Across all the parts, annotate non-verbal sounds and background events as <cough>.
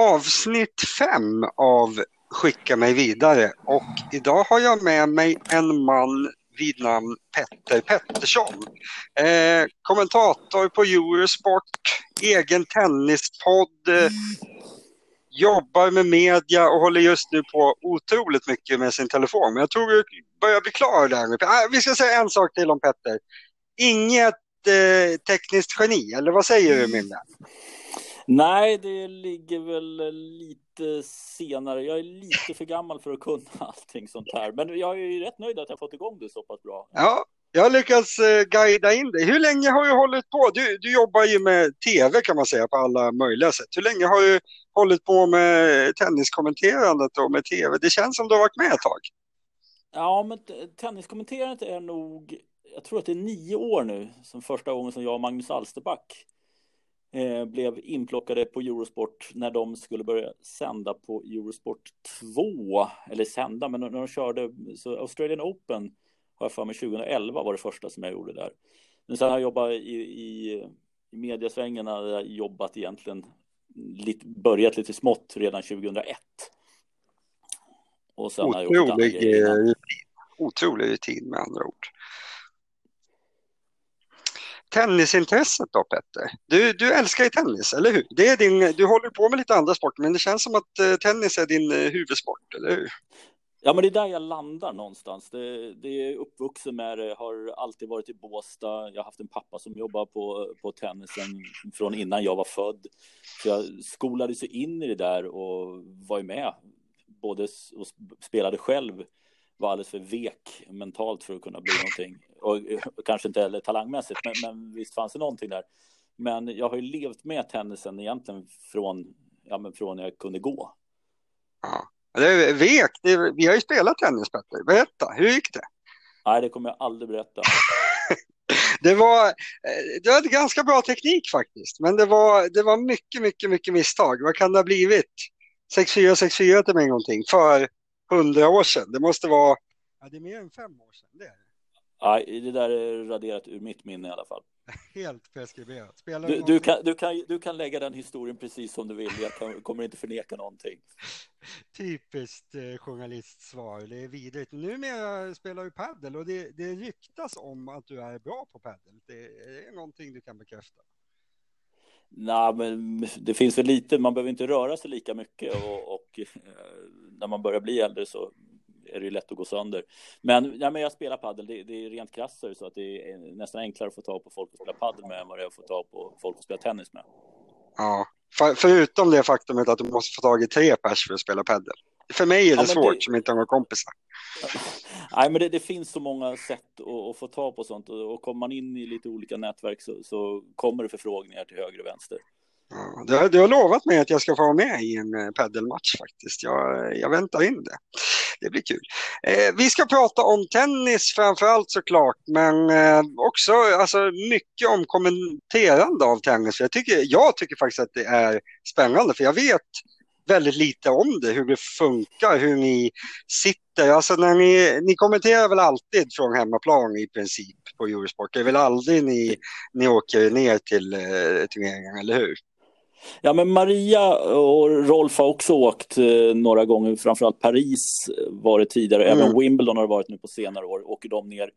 avsnitt fem av Skicka mig vidare och idag har jag med mig en man vid namn Petter Pettersson. Eh, kommentator på Eurosport, egen tennispodd, eh, jobbar med media och håller just nu på otroligt mycket med sin telefon. Men jag tror du börjar bli klar där. Ah, vi ska säga en sak till om Petter. Inget eh, tekniskt geni, eller vad säger du min vän? Nej, det ligger väl lite senare. Jag är lite för gammal för att kunna <laughs> allting sånt här. Men jag är ju rätt nöjd att jag fått igång det så pass bra. Ja, jag har lyckats eh, guida in dig. Hur länge har du hållit på? Du, du jobbar ju med tv kan man säga på alla möjliga sätt. Hur länge har du hållit på med tenniskommenterandet och med tv? Det känns som du har varit med ett tag. Ja, men tenniskommenterandet är nog, jag tror att det är nio år nu, som första gången som jag och Magnus Alsterback eh, blev inplockade på Eurosport när de skulle börja sända på Eurosport 2, eller sända, men när de körde så Australian Open har jag för mig 2011 var det första som jag gjorde där. Men sen har jag jobbat i, i, i mediasvängen, har jag jobbat egentligen, lite, börjat lite smått redan 2001. Och sen otrolig, har jag gjort. Otrolig rutin med andra ord. Tennisintresset då Petter? Du, du älskar ju tennis, eller hur? Det är din, du håller på med lite andra sporter, men det känns som att eh, tennis är din eh, huvudsport, eller hur? Ja, men det är där jag landar någonstans. Det, det är uppvuxen med det, har alltid varit i Båstad. Jag har haft en pappa som jobbar på, på tennisen från innan jag var född. Så jag skolade sig in i det där och var ju med. Både och spelade själv, var alldeles för vek mentalt för att kunna bli någonting. Och, och kanske inte heller talangmässigt, men, men visst fanns det någonting där. Men jag har ju levt med tennisen egentligen från, ja, men från jag kunde gå. Ja. Det är vek. Det är, vi har ju spelat tennis, Petter. Berätta, hur gick det? Nej, det kommer jag aldrig berätta. <laughs> det, var, eh, det var ganska bra teknik faktiskt, men det var, det var mycket, mycket, mycket misstag. Vad kan det ha blivit? 6-4, 6-4 till mig någonting för hundra år sedan. Det måste vara... Ja, det är mer än fem år sedan. Det är det. Nej, det där är raderat ur mitt minne i alla fall. <laughs> Helt preskriberat. Du, du, kan, du, kan, du kan lägga den historien precis som du vill. Jag kan, kommer inte förneka någonting. <laughs> Typiskt eh, journalistsvar. Det är vidrigt. Numera spelar du padel och det, det ryktas om att du är bra på padel. Det är någonting du kan bekräfta. Nej, men det finns väl lite. Man behöver inte röra sig lika mycket och, och eh, när man börjar bli äldre så är det ju lätt att gå sönder. Men, ja, men jag spelar padel, det, det är rent krasst så att det är nästan enklare att få tag på folk att spela padel med än vad det är att få tag på folk att spela tennis med. Ja, för, förutom det faktumet att du måste få tag i tre pers för att spela padel. För mig är det ja, svårt det... som inte har några kompisar. <laughs> Nej, men det, det, finns så många sätt att, att, få tag på sånt och, och kommer man in i lite olika nätverk så, så kommer det förfrågningar till höger och vänster. Ja, du, du, har lovat mig att jag ska få vara med i en eh, paddelmatch faktiskt. Jag, jag väntar in det det blir kul. Eh, vi ska prata om tennis framför allt såklart, men eh, också alltså, mycket om kommenterande av tennis. Jag tycker, jag tycker faktiskt att det är spännande, för jag vet väldigt lite om det, hur det funkar, hur ni sitter. Alltså när ni, ni kommenterar väl alltid från hemmaplan i princip på Eurosport. Det är väl aldrig ni, ni åker ner till eh, turneringen, eller hur? Ja, men Maria och Rolf har också åkt eh, några gånger, framförallt Paris var det tidigare, mm. även Wimbledon har det varit nu på senare år, åker de ner.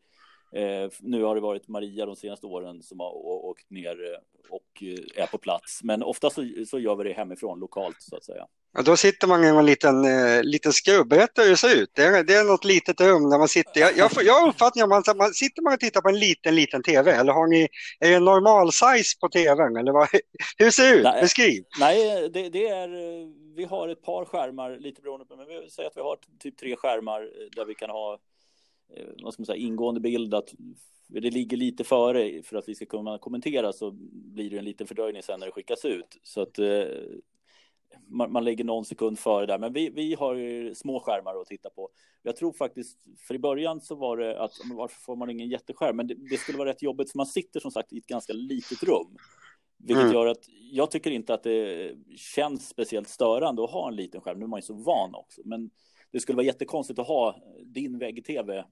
Eh, nu har det varit Maria de senaste åren som har åkt ner eh, och eh, är på plats, men ofta så, så gör vi det hemifrån, lokalt så att säga. Ja, då sitter man i en liten, eh, liten skrubb. Berätta hur det ser ut. Det är, det är något litet rum där man sitter. Jag, jag, jag har uppfattningen att man, sitter man och tittar på en liten, liten tv eller har ni, är det normal size på tvn eller vad, <laughs> hur ser det ut? Nej, Beskriv. Nej, det, det, är, vi har ett par skärmar, lite beroende på, men vi säger att vi har typ tre skärmar där vi kan ha, eh, vad ska man säga, ingående bild att det ligger lite före för att vi ska kunna kommentera så blir det en liten fördröjning sen när det skickas ut. Så att eh, man, man, lägger någon sekund före där, men vi, vi har ju små skärmar att titta på. Jag tror faktiskt, för i början så var det att varför får man ingen jätteskärm? Men det, det skulle vara rätt jobbigt för man sitter som sagt i ett ganska litet rum. Vilket mm. gör att jag tycker inte att det känns speciellt störande att ha en liten skärm. Nu är man ju så van också, men det skulle vara jättekonstigt att ha din vägg-tv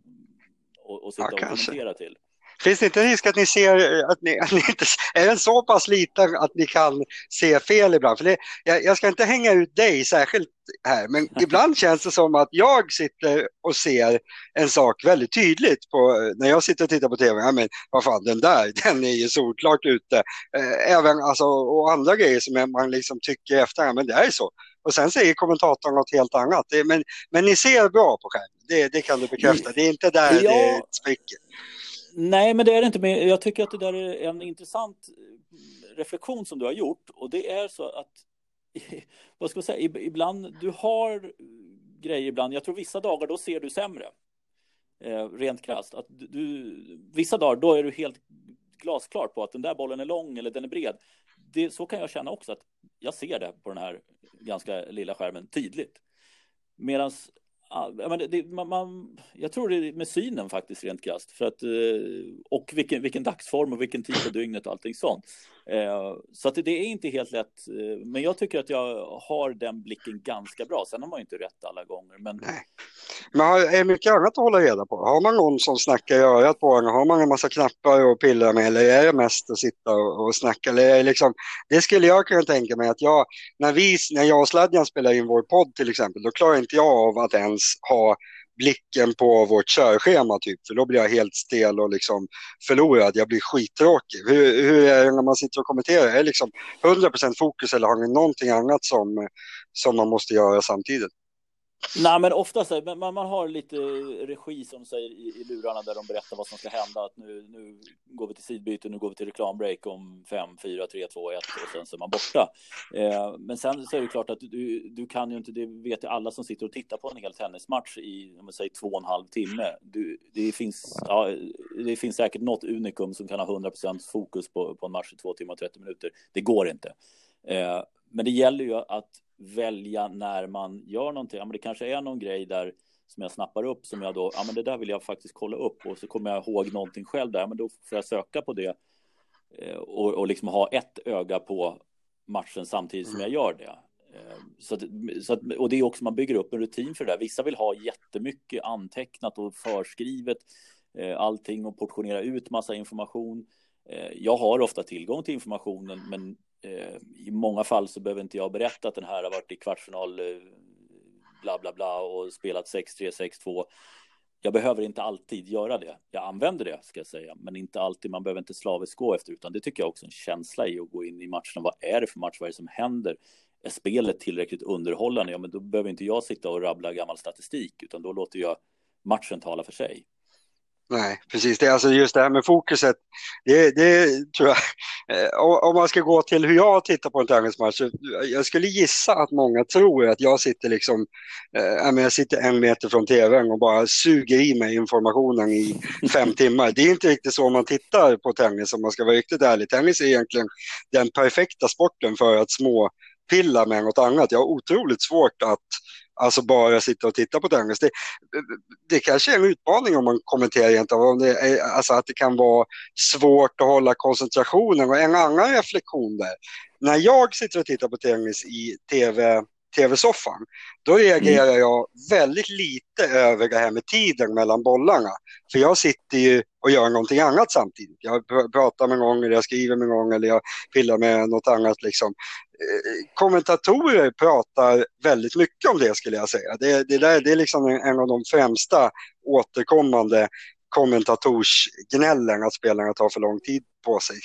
och, och sitta ja, och kommentera till. Finns det inte risk att ni ser att ni, att ni inte, är den så pass liten att ni kan se fel ibland? För det, jag, jag ska inte hänga ut dig särskilt här, men <laughs> ibland känns det som att jag sitter och ser en sak väldigt tydligt på, när jag sitter och tittar på tv. Ja, men vad fan, den där, <laughs> den är ju solklart ute. Eh, även alltså, och andra grejer som man liksom tycker efter, men det är så. Och sen säger kommentatorn något helt annat. Men, men ni ser bra på skärmen, det, det kan du bekräfta. Det är inte där ja. det spricker. Nej, men det är det inte. Men jag tycker att det där är en intressant reflektion som du har gjort. Och det är så att, <laughs> vad ska man säga, ibland, du har grejer ibland. Jag tror vissa dagar då ser du sämre. Eh, rent krasst. Att du, vissa dagar då är du helt glasklar på att den där bollen är lång eller den är bred. Det, så kan jag känna också att jag ser det på den här ganska lilla skärmen tydligt. Medan Ja, det, man, man, jag tror det är med synen faktiskt rent krasst. För att, eh, och vilken, vilken dagsform och vilken tid på dygnet och allting sånt. Eh, så att det är inte helt lätt. Eh, men jag tycker att jag har den blicken ganska bra. Sen har man ju inte rätt alla gånger. Men... Nej. Men är det mycket annat att hålla reda på? Har man någon som snackar i örat på en? Har man en massa knappar att pilla med? Eller är det mest att sitta och, och snacka? Eller är liksom, det skulle jag kunna tänka mig att jag, när, vi, när jag och Sladjan spelar in vår podd till exempel, då klarar inte jag av att ens ha blicken på vårt körschema typ, för då blir jag helt stel och liksom förlorad. Jag blir skittråkig. Hur, hur är det när man sitter och kommenterar? Är det liksom 100% fokus eller har ni någonting annat som, som man måste göra samtidigt? Nej, men oftast man, man har lite regi som säger i, i lurarna där de berättar vad som ska hända. Att nu, nu går vi till sidbyte, nu går vi till reklambreak om 5, 4, 3, 2, 1 och sen så är man borta. Eh, men sen så är det klart att du, du kan ju inte, det vet ju alla som sitter och tittar på en hel tennismatch i, om man säger två och en halv timme. Du, det, finns, ja, det finns säkert något unikum som kan ha 100% fokus på, på en match i två timmar och 30 minuter. Det går inte. Eh, men det gäller ju att välja när man gör någonting. Ja, men det kanske är någon grej där som jag snappar upp som jag då, ja men det där vill jag faktiskt kolla upp och så kommer jag ihåg någonting själv där, men då får jag söka på det eh, och, och liksom ha ett öga på matchen samtidigt som jag mm. gör det. Eh, så, att, så att, och det är också, man bygger upp en rutin för det där. Vissa vill ha jättemycket antecknat och förskrivet eh, allting och portionera ut massa information. Jag har ofta tillgång till informationen, men Eh, I många fall så behöver inte jag berätta att den här har varit i kvartsfinal eh, bla bla bla och spelat 6-3, 6-2. Jag behöver inte alltid göra det. Jag använder det ska jag säga, men inte alltid. Man behöver inte slaviskt gå efter, utan det tycker jag också är en känsla i att gå in i matcherna. Vad är det för match? Vad är det som händer? Är spelet tillräckligt underhållande? Ja, men då behöver inte jag sitta och rabbla gammal statistik, utan då låter jag matchen tala för sig. Nej, precis. Det alltså just det här med fokuset. Det, det tror jag, eh, om man ska gå till hur jag tittar på en tävlingsmatch. Jag skulle gissa att många tror att jag sitter liksom, äh, jag sitter en meter från tvn och bara suger i mig informationen i fem <laughs> timmar. Det är inte riktigt så man tittar på tennis om man ska vara riktigt ärlig. Tennis är egentligen den perfekta sporten för att små pilla med något annat. Jag har otroligt svårt att Alltså bara sitta och titta på tennis. Det, det kanske är en utmaning om man kommenterar egentligen. Om det är, alltså att det kan vara svårt att hålla koncentrationen. Och en annan reflektion där. När jag sitter och tittar på tennis i tv tv-soffan, då reagerar mm. jag väldigt lite över det här med tiden mellan bollarna. För jag sitter ju och gör någonting annat samtidigt. Jag pratar med någon, eller jag skriver med någon, eller jag pillar med något annat. Liksom. Eh, kommentatorer pratar väldigt mycket om det skulle jag säga. Det, det, där, det är liksom en av de främsta återkommande kommentatorsgnällen att spelarna tar för lång tid på sig.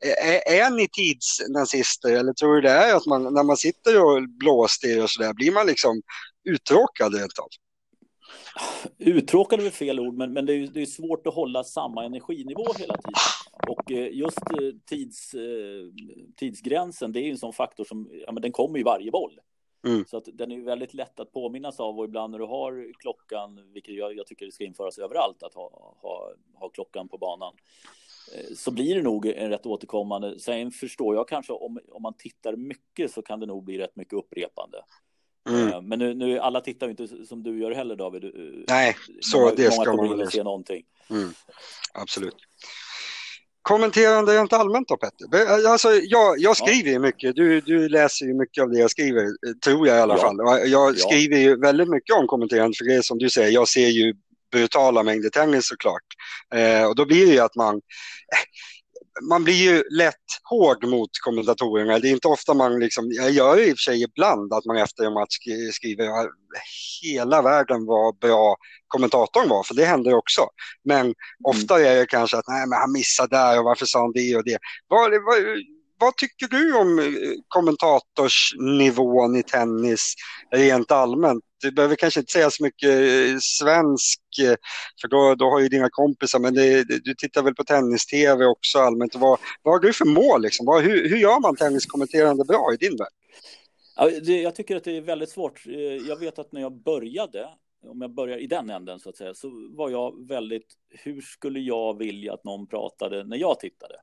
Är, är ni tidsnazister eller tror du det är att man, när man sitter och blåser och sådär, blir man liksom uttråkad rent av? Uttråkad är väl fel ord, men, men det, är, det är svårt att hålla samma energinivå hela tiden. Och eh, just eh, tids, eh, tidsgränsen, det är en sån faktor som, ja men den kommer i varje boll. Mm. Så att den är väldigt lätt att påminnas av och ibland när du har klockan, vilket jag, jag tycker det ska införas överallt, att ha, ha, ha klockan på banan så blir det nog en rätt återkommande. Sen förstår jag kanske om, om man tittar mycket så kan det nog bli rätt mycket upprepande. Mm. Men nu, nu, alla tittar ju inte som du gör heller David. Nej, så många, det ska man väl se någonting. Mm. Absolut. Kommenterande rent allmänt då Petter? Alltså, jag, jag skriver ju mycket, du, du läser ju mycket av det jag skriver, tror jag i alla ja. fall. Jag skriver ju väldigt mycket om kommenterande, för det är som du säger, jag ser ju brutala mängder tennis såklart. Eh, och då blir det ju att man, man blir ju lätt hård mot kommentatorerna. Det är inte ofta man liksom, jag gör det i och för sig ibland att man efter en match skriver hela världen vad bra kommentatorn var, för det händer också. Men mm. ofta är det kanske att nej, men han missade där och varför sa han det och det. Vad, vad, vad tycker du om eh, kommentatorsnivån i tennis rent allmänt? Du behöver kanske inte säga så mycket eh, svensk, eh, för då, då har ju dina kompisar, men det, du tittar väl på tennis-tv också allmänt. Vad, vad har du för mål? Liksom? Vad, hur, hur gör man tenniskommenterande bra i din värld? Ja, det, jag tycker att det är väldigt svårt. Jag vet att när jag började, om jag börjar i den änden så att säga, så var jag väldigt, hur skulle jag vilja att någon pratade när jag tittade?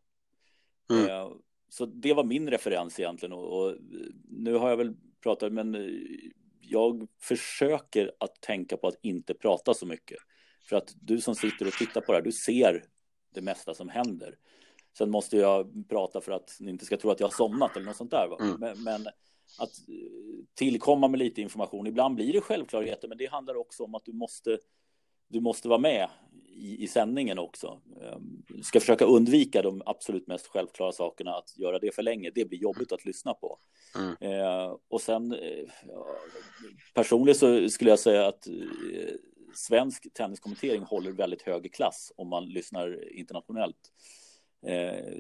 Mm så det var min referens egentligen och, och, nu har jag väl pratat, men jag försöker att tänka på att inte prata så mycket. För att du som sitter och tittar på det här, du ser det mesta som händer. Sen måste jag prata för att ni inte ska tro att jag har somnat eller något sånt där. Mm. Men, men, att tillkomma med lite information, ibland blir det självklarheter, men det handlar också om att du måste du måste vara med i, i sändningen också. Um, ska försöka undvika de absolut mest självklara sakerna. Att göra det för länge, det blir jobbigt att lyssna på. Mm. Uh, och sen uh, personligen så skulle jag säga att uh, svensk tenniskommentering håller väldigt hög klass om man lyssnar internationellt.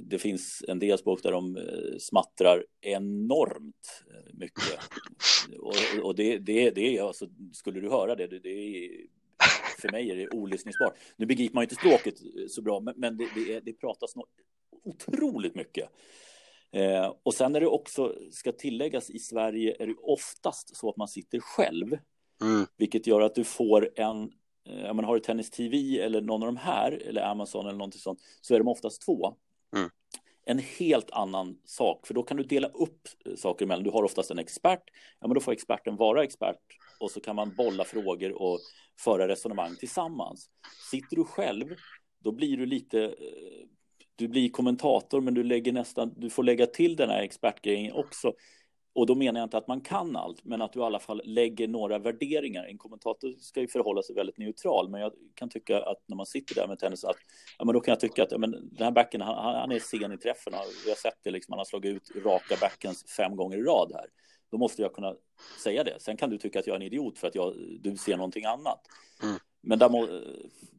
Det finns en del språk där de smattrar enormt mycket. <laughs> Och, och det, det, det är alltså, skulle du höra det, det, det är för mig är det olyssningsbart. Nu begriper man ju inte språket så bra, men, det, det, är, det pratas något otroligt mycket. Eh, och sen är det också, ska tilläggas, i Sverige är det oftast så att man sitter själv. Mm. Vilket gör att du får en, eh, man har du Tennis TV eller någon av de här, eller Amazon eller någonting sånt, så är de oftast två. Mm. En helt annan sak, för då kan du dela upp eh, saker emellan. Du har oftast en expert, ja men då får experten vara expert och så kan man bolla frågor och föra resonemang tillsammans. Sitter du själv, då blir du lite eh, du blir kommentator, men du lägger nästan, du får lägga till den här expertgrejen också. Och då menar jag inte att man kan allt, men att du i alla fall lägger några värderingar. En kommentator ska ju förhålla sig väldigt neutral, men jag kan tycka att när man sitter där med tennis, att, ja, men då kan jag tycka att ja, men den här backen, han, han är sen i träffen. Vi har sett det, liksom, han har slagit ut raka backens fem gånger i rad här. Då måste jag kunna säga det. Sen kan du tycka att jag är en idiot för att jag, du ser någonting annat. Mm. Men där må,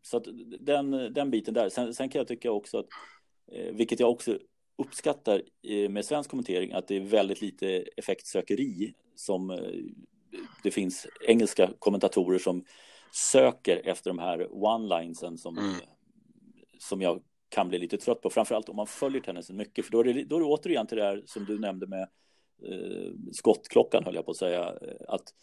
så den, den biten där. Sen, sen kan jag tycka också att, eh, vilket jag också uppskattar eh, med svensk kommentering, att det är väldigt lite effektsökeri som eh, det finns engelska kommentatorer som söker efter de här one-linesen som, mm. som jag kan bli lite trött på, framförallt om man följer tennisen mycket, för då är det, då är det återigen till det här som du nämnde med eh, skottklockan höll jag på att säga. Eh, att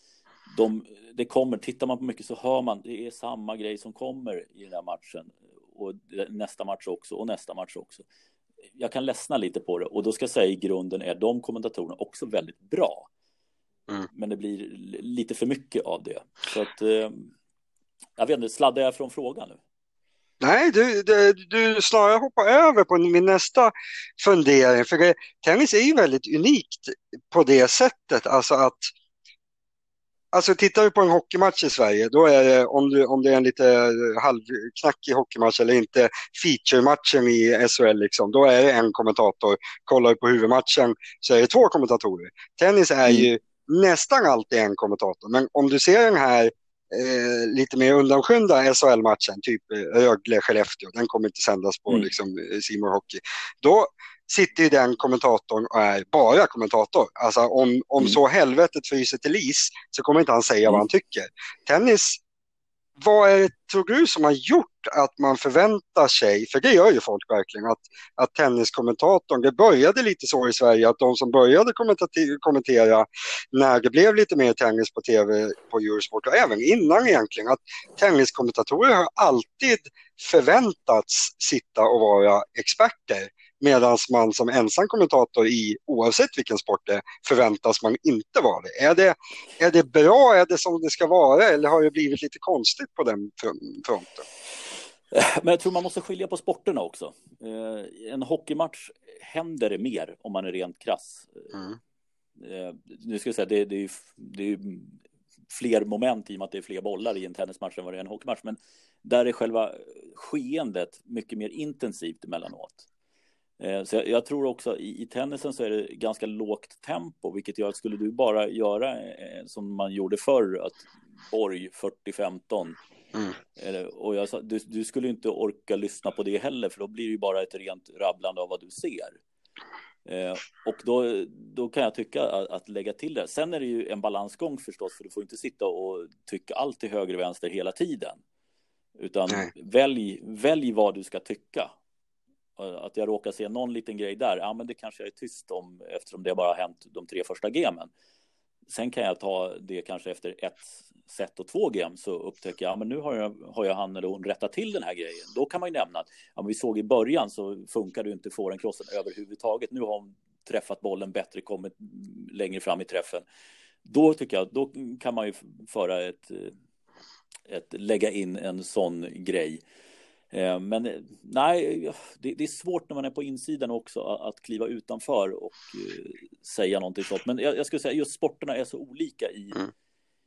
de, det kommer, tittar man på mycket så hör man det är samma grej som kommer i den här matchen och nästa match också och nästa match också. Jag kan ledsna lite på det och då ska jag säga i grunden är de kommentatorerna också väldigt bra. Mm. Men det blir lite för mycket av det. Så att, eh, jag vet inte, sladdar jag från frågan nu? Nej, du, du, du snarare hoppar över på min nästa fundering. För det, tennis är ju väldigt unikt på det sättet. Alltså att Alltså tittar vi på en hockeymatch i Sverige, då är det, om, du, om det är en lite halvknackig hockeymatch eller inte feature-matchen i SHL, liksom, då är det en kommentator. Kollar du på huvudmatchen så är det två kommentatorer. Tennis är mm. ju nästan alltid en kommentator, men om du ser den här eh, lite mer undanskymda SHL-matchen, typ eh, Rögle-Skellefteå, den kommer inte sändas på mm. liksom, Simor Hockey. Då sitter ju den kommentatorn och är bara kommentator. Alltså om, om mm. så helvetet fryser till is så kommer inte han säga mm. vad han tycker. Tennis vad är det, tror du, som har gjort att man förväntar sig, för det gör ju folk verkligen, att, att tenniskommentatorn, det började lite så i Sverige att de som började kommentera när det blev lite mer tennis på tv på Eurosport och även innan egentligen, att tenniskommentatorer har alltid förväntats sitta och vara experter. Medan man som ensam kommentator i oavsett vilken sport det är förväntas man inte vara det. Är, det. är det bra, är det som det ska vara eller har det blivit lite konstigt på den fronten? Men jag tror man måste skilja på sporterna också. Eh, en hockeymatch händer det mer om man är rent krass. Mm. Eh, nu ska jag säga, det, det, är, det är fler moment i och med att det är fler bollar i en tennismatch än vad det är en hockeymatch. Men där är själva skeendet mycket mer intensivt emellanåt. Eh, så jag, jag, tror också i, i tennisen så är det ganska lågt tempo, vilket gör att skulle du bara göra eh, som man gjorde förr, att Borg 40-15, mm. och jag du, du, skulle inte orka lyssna på det heller, för då blir det ju bara ett rent rabblande av vad du ser. Eh, och då, då kan jag tycka att, att, lägga till det. Sen är det ju en balansgång förstås, för du får inte sitta och tycka allt till höger och vänster hela tiden. Utan välj, välj vad du ska tycka. Eh, att jag råkar se någon liten grej där, ja men det kanske jag är tyst om eftersom det bara har hänt de tre första gemen. Sen kan jag ta det kanske efter ett set och två gem så upptäcker jag, ja men nu har jag, har jag han eller hon rättat till den här grejen. Då kan man ju nämna att, ja men vi såg i början så funkar det inte forehandcrossen överhuvudtaget. Nu har hon träffat bollen bättre, kommit längre fram i träffen. Då tycker jag, då kan man ju föra ett, eh, ett lägga in en sån grej. Eh, men eh, nej, det, är svårt när man är på insidan också att kliva utanför och eh, säga någonting sånt. Men jag, skulle säga just sporterna är så olika i, mm.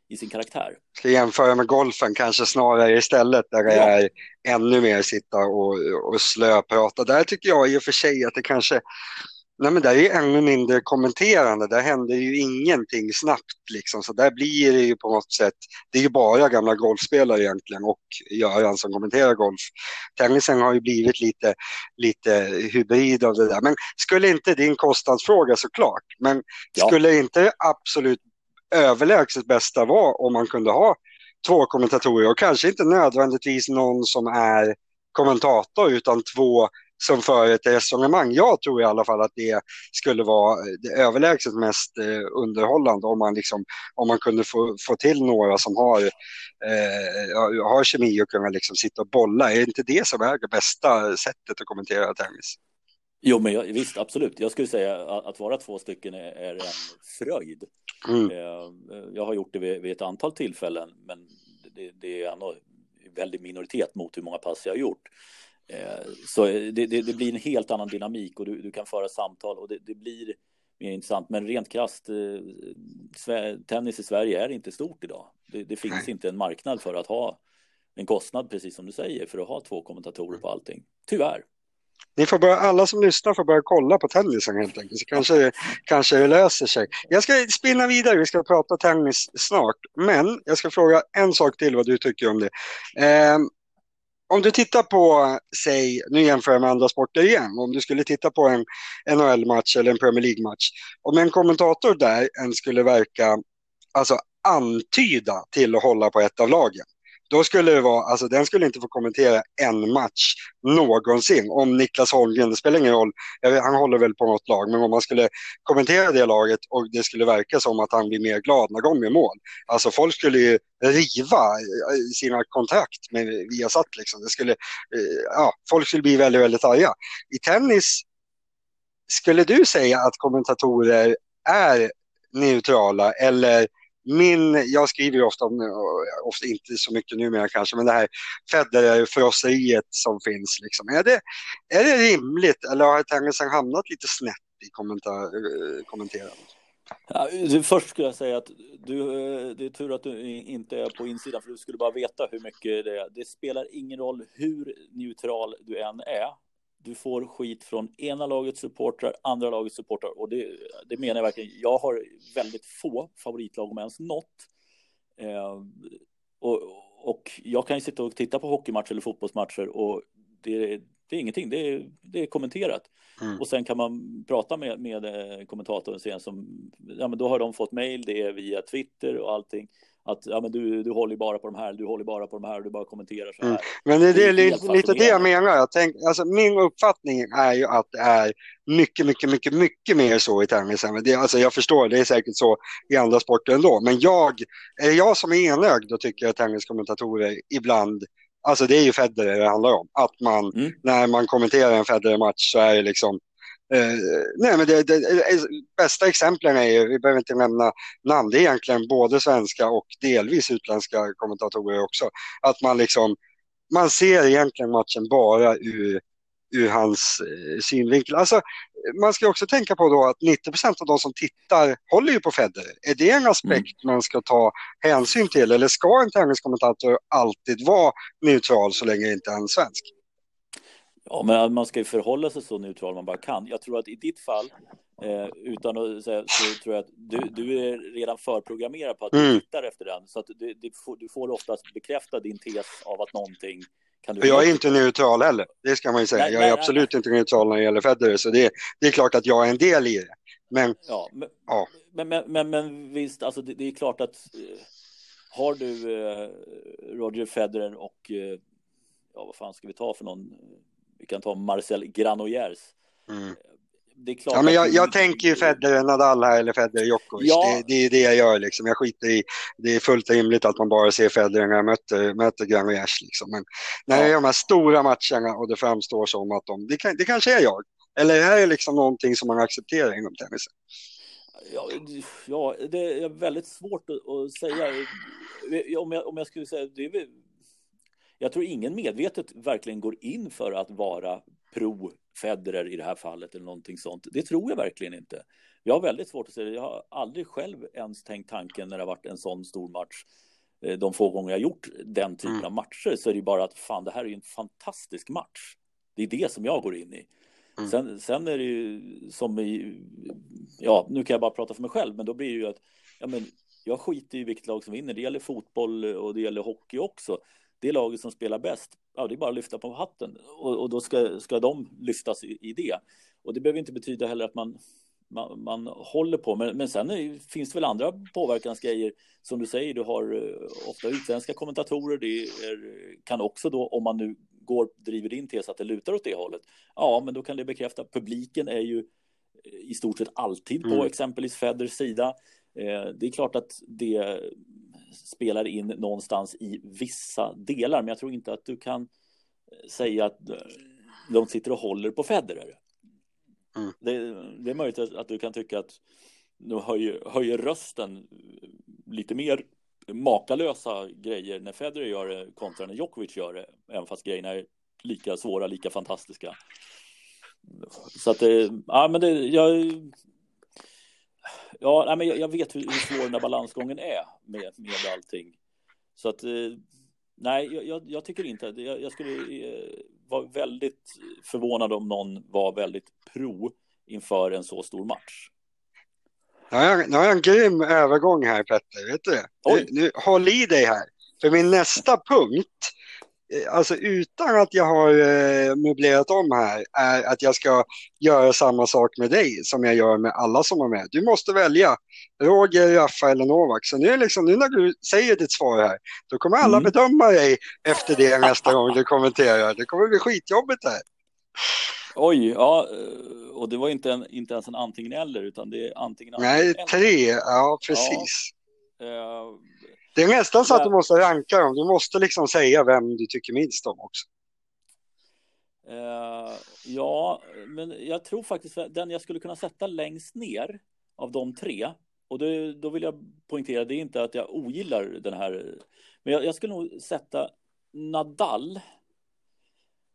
i sin karaktär. Ska jämföra med golfen kanske snarare istället där det ja. är ännu mer sitta och, och slöprata. Där tycker jag i och för sig att det kanske Nej men där är ju ännu mindre kommenterande, där händer ju ingenting snabbt liksom. Så där blir det ju på något sätt, det är ju bara gamla golfspelare egentligen och Göran som kommenterar golf. Tennisen har ju blivit lite, lite hybrid av det där. Men skulle inte, din kostnadsfråga såklart, men ja. skulle inte det absolut överlägset bästa vara om man kunde ha två kommentatorer och kanske inte nödvändigtvis någon som är kommentator utan två som för ett resonemang. Jag tror i alla fall att det skulle vara det överlägset mest eh, underhållande om man, liksom, om man kunde få, få till några som har, eh, har kemi och kunna liksom sitta och bolla. Är inte det som är det bästa sättet att kommentera tennis? Jo, men jag, visst, absolut. Jag skulle säga att, att vara två stycken är, är en fröjd. Mm. Eh, jag har gjort det vid, vid ett antal tillfällen, men det, det är ändå väldigt minoritet mot hur många pass jag har gjort. Eh, så det, det, det, blir en helt annan dynamik och du, du kan föra samtal och det, det, blir mer intressant. Men rent krasst, eh, tennis i Sverige är inte stort idag. Det, finns inte en marknad för att ha en kostnad, precis som du säger, för att ha två kommentatorer på allting. Tyvärr. Ni får börja, alla som lyssnar får börja kolla på tennisen helt enkelt, så kanske, kanske det löser sig. Jag ska spinna vidare, vi ska prata tennis snart, men jag ska fråga en sak till vad du tycker om det. Eh, om du tittar på, säg, nu jämför jag med andra sporter igen, om du skulle titta på en NHL-match eller en Premier League-match, om en kommentator där en skulle verka, alltså antyda till att hålla på ett av lagen, då skulle det vara, alltså den skulle inte få kommentera en match någonsin. Om Niklas Holmgren, det spelar ingen roll, han håller väl på något lag, men om man skulle kommentera det laget och det skulle verka som att han blir mer glad när de gör mål. Alltså folk skulle ju riva eh, sina kontrakt med Viasat liksom. Det skulle, eh, ja, folk skulle bli väldigt, väldigt arga. I tennis, skulle du säga att kommentatorer är neutrala eller min, jag skriver ju ofta om, ofta inte så mycket numera kanske, men det här Federer-frosseriet som finns. Liksom. Är, det, är det rimligt eller har tennisen hamnat lite snett i kommentar, eh, kommenterandet? Ja, först skulle jag säga att du, eh, det är tur att du inte är på insidan för du skulle bara veta hur mycket det är. Det spelar ingen roll hur neutral du än är du får skit från ena lagets supportrar, andra lagets supportrar och det, det menar jag verkligen. Jag har väldigt få favoritlag om ens något. Eh, och, och jag kan ju sitta och titta på hockeymatcher eller fotbollsmatcher och det, det är ingenting, det är, det är kommenterat. Mm. Och sen kan man prata med, med eh, kommentatorn sen som, ja men då har de fått mail, det är via Twitter och allting att ja, men du, du håller bara på de här, du håller bara på de här, du bara kommenterar så här. Mm. Men det, det är lite, lite det jag menar. Jag tänk, alltså, min uppfattning är ju att det är mycket, mycket, mycket, mycket mer så i tennisen. Det, alltså, jag förstår, det är säkert så i andra sporter ändå. Men jag, är jag som är enögd och tycker att tenniskommentatorer ibland Alltså det är ju Federer det handlar om. Att man, mm. när man kommenterar en Federer-match så är det liksom Eh, nej, men det, det, det, bästa exemplen är ju, vi behöver inte nämna namn, det är egentligen både svenska och delvis utländska kommentatorer också. Att man liksom, man ser egentligen matchen bara ur ur hans eh, synvinkel. Alltså, man ska också tänka på då att 90% av de som tittar håller ju på Federer. Är det en aspekt mm. man ska ta hänsyn till eller ska en tenniskommentator alltid vara neutral så länge inte är en svensk? Ja, men man ska ju förhålla sig så neutral man bara kan. Jag tror att i ditt fall, eh, utan att säga, så tror jag att du, du är redan förprogrammerad på att du mm. tittar efter den. Så att du, du, får, du får oftast bekräfta din tes av att någonting kan du... Jag är inte neutral heller, det ska man ju säga. Nej, jag är nej, absolut nej. inte neutral när det gäller Federer, så det, det, är klart att jag är en del i det. Men, ja, men, ja. men, men, men, men visst, alltså det, det, är klart att eh, har du eh, Roger Federer och eh, ja, vad fan ska vi ta för någon? Vi kan ta Marcel Granollers. Mm det är klart ja, men jag, jag tänker ju Federer Nadal här eller Federer Djokovic. Ja. Det, det, är det jag gör liksom. Jag skiter i, det är fullt rimligt att man bara ser Federer när jag möter, möter Granollers liksom. Men när ja. jag gör de här stora matcherna och det framstår som att de, det, kan, det kanske är jag. Eller är det liksom någonting som man accepterar inom tennisen? Ja, ja, det är väldigt svårt att, säga. Om jag, om jag skulle säga, det är, jag tror ingen medvetet verkligen går in för att vara pro Federer i det här fallet eller någonting sånt. Det tror jag verkligen inte. Jag har väldigt svårt att se det. Jag har aldrig själv ens tänkt tanken när det har varit en sån stor match. Eh, de få gånger jag gjort den typen mm. av matcher så är det bara att fan, det här är ju en fantastisk match. Det är det som jag går in i. Mm. Sen, sen är det ju som i, ja, nu kan jag bara prata för mig själv, men då blir det ju att, ja men jag skiter i vilket lag som vinner. Det gäller fotboll och det gäller hockey också det laget som spelar bäst, ja, det är bara att lyfta på hatten och, och då ska, ska de lyftas i, i, det. Och det behöver inte betyda heller att man, man, man håller på, men, men sen är, finns det väl andra påverkansgrejer. Som du säger, du har uh, ofta utländska kommentatorer. Det är, kan också då, om man nu går, driver din tes att det lutar åt det hållet, ja, men då kan det bekräfta. Publiken är ju i stort sett alltid på mm. exempelvis Feders sida. Eh, det är klart att det spelar in någonstans i vissa delar, men jag tror inte att du kan eh, säga att eh, de sitter och håller på Federer. Mm. Det, det, är möjligt att du kan tycka att de höjer, höjer rösten lite mer makalösa grejer när Federer gör det kontra när Djokovic gör det, även fast grejerna är lika svåra, lika fantastiska. Så att det, ja men det, jag, Ja, nej, men jag, jag vet hur, hur svår den där balansgången är med, med allting. Så att, eh, nej, jag, jag tycker inte. Jag, jag skulle eh, vara väldigt förvånad om någon var väldigt pro inför en så stor match. Nu har jag, nu har jag en grym övergång här Petter, vet du det? Nu, håll i dig här, för min nästa punkt alltså utan att jag har eh, möblerat om här, är att jag ska göra samma sak med dig som jag gör med alla som är med. Du måste välja Roger, Raffa eller Novak. Så nu, liksom, nu när du säger ditt svar här, då kommer alla mm. bedöma dig efter det nästa gång du kommenterar. Det kommer bli skitjobbigt här. Oj, ja, eh, och det var inte, en, inte ens en antingen eller, utan det är antingen Nej, eller. tre, ja precis. Ja, uh, det är nästan så att du måste ranka dem. Du måste liksom säga vem du tycker minst om också. Uh, ja, men jag tror faktiskt att den jag skulle kunna sätta längst ner av de tre. Och det, då vill jag poängtera, det är inte att jag ogillar den här. Men jag, jag skulle nog sätta Nadal.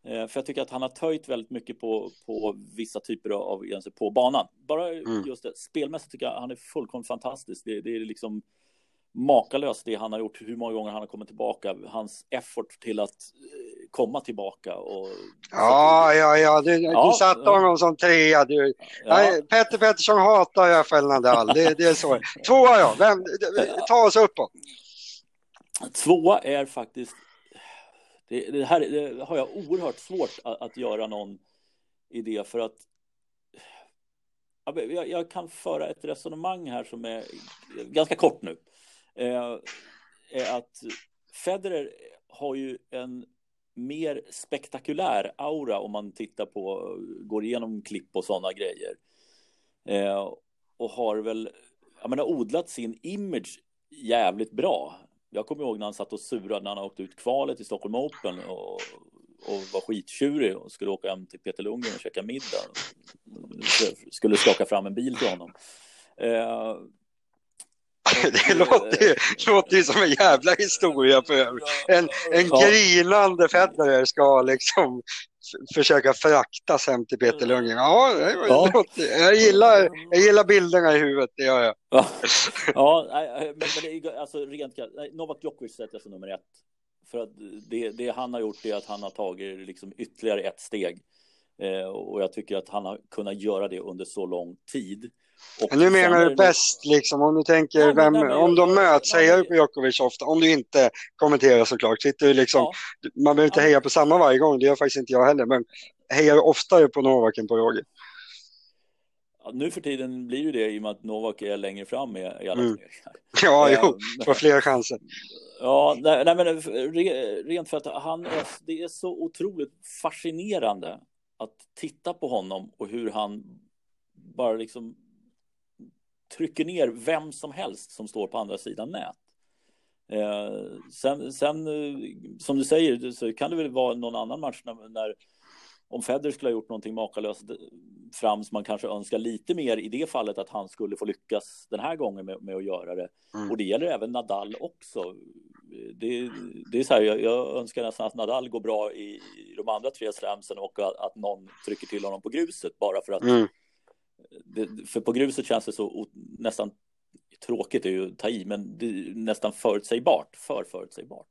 Uh, för jag tycker att han har töjt väldigt mycket på, på vissa typer av, på banan. Bara mm. just det, spelmässigt tycker jag han är fullkomligt fantastisk. Det, det är liksom makalöst det han har gjort, hur många gånger han har kommit tillbaka, hans effort till att eh, komma tillbaka. Och... Ja, ja, ja, du, ja, du satte honom som trea. Du. Ja. Petter Pettersson hatar Rafael Nadal, det, det är så. Tvåa då, Vem, ta oss uppåt. Tvåa är faktiskt, det, det här det har jag oerhört svårt att, att göra någon idé för att jag, jag kan föra ett resonemang här som är ganska kort nu Eh, är att Federer har ju en mer spektakulär aura om man tittar på, går igenom klipp och sådana grejer. Eh, och har väl, jag menar, odlat sin image jävligt bra. Jag kommer ihåg när han satt och surade när han åkte ut kvalet i Stockholm Open och, och var skittjurig och skulle åka hem till Peter Lundgren och käka middag. Skulle skaka fram en bil till honom. Eh, <laughs> det låter ju, låter ju som en jävla historia för En, en ja. grinande Federer ska liksom försöka fraktas hem till Peter Lundgren. Ja, det ja. Jag, gillar, jag gillar bilderna i huvudet, det gör jag. Ja, <laughs> ja men, men det är, alltså rent Novak Djokovic sätter jag som nummer ett. För att det, det han har gjort är att han har tagit liksom ytterligare ett steg. Eh, och jag tycker att han har kunnat göra det under så lång tid. Och nu menar du bäst, liksom, om du tänker, ja, vem, om de möts, hejar du på Djokovic ofta? Om du inte kommenterar såklart, sitter du liksom, ja. man behöver inte heja på samma varje gång, det gör faktiskt inte jag heller, men hejar du oftare på Novak än på Roger? Ja, nu för tiden blir ju det i och med att Novak är längre fram i, i alla mm. turneringar. <laughs> Ja, jo, ehm, får fler chanser. Ja, nej, nej, men rent för att han är, det är så otroligt fascinerande att titta på honom och hur han bara liksom trycker ner vem som helst som står på andra sidan nät. Eh, sen, sen, eh, som du säger, så kan det väl vara någon annan match när, när om Federer skulle ha gjort någonting makalöst eh, fram som man kanske önskar lite mer i det fallet att han skulle få lyckas den här gången med, med att göra det. Mm. Och det gäller även Nadal också. Det, det är så här, jag, jag, önskar nästan att Nadal går bra i, i de andra tre slamsen och att, att, någon trycker till honom på gruset bara för att mm det, för på gruset känns det så nästan tråkigt är ju att ta i, men det är nästan förutsägbart, för förutsägbart.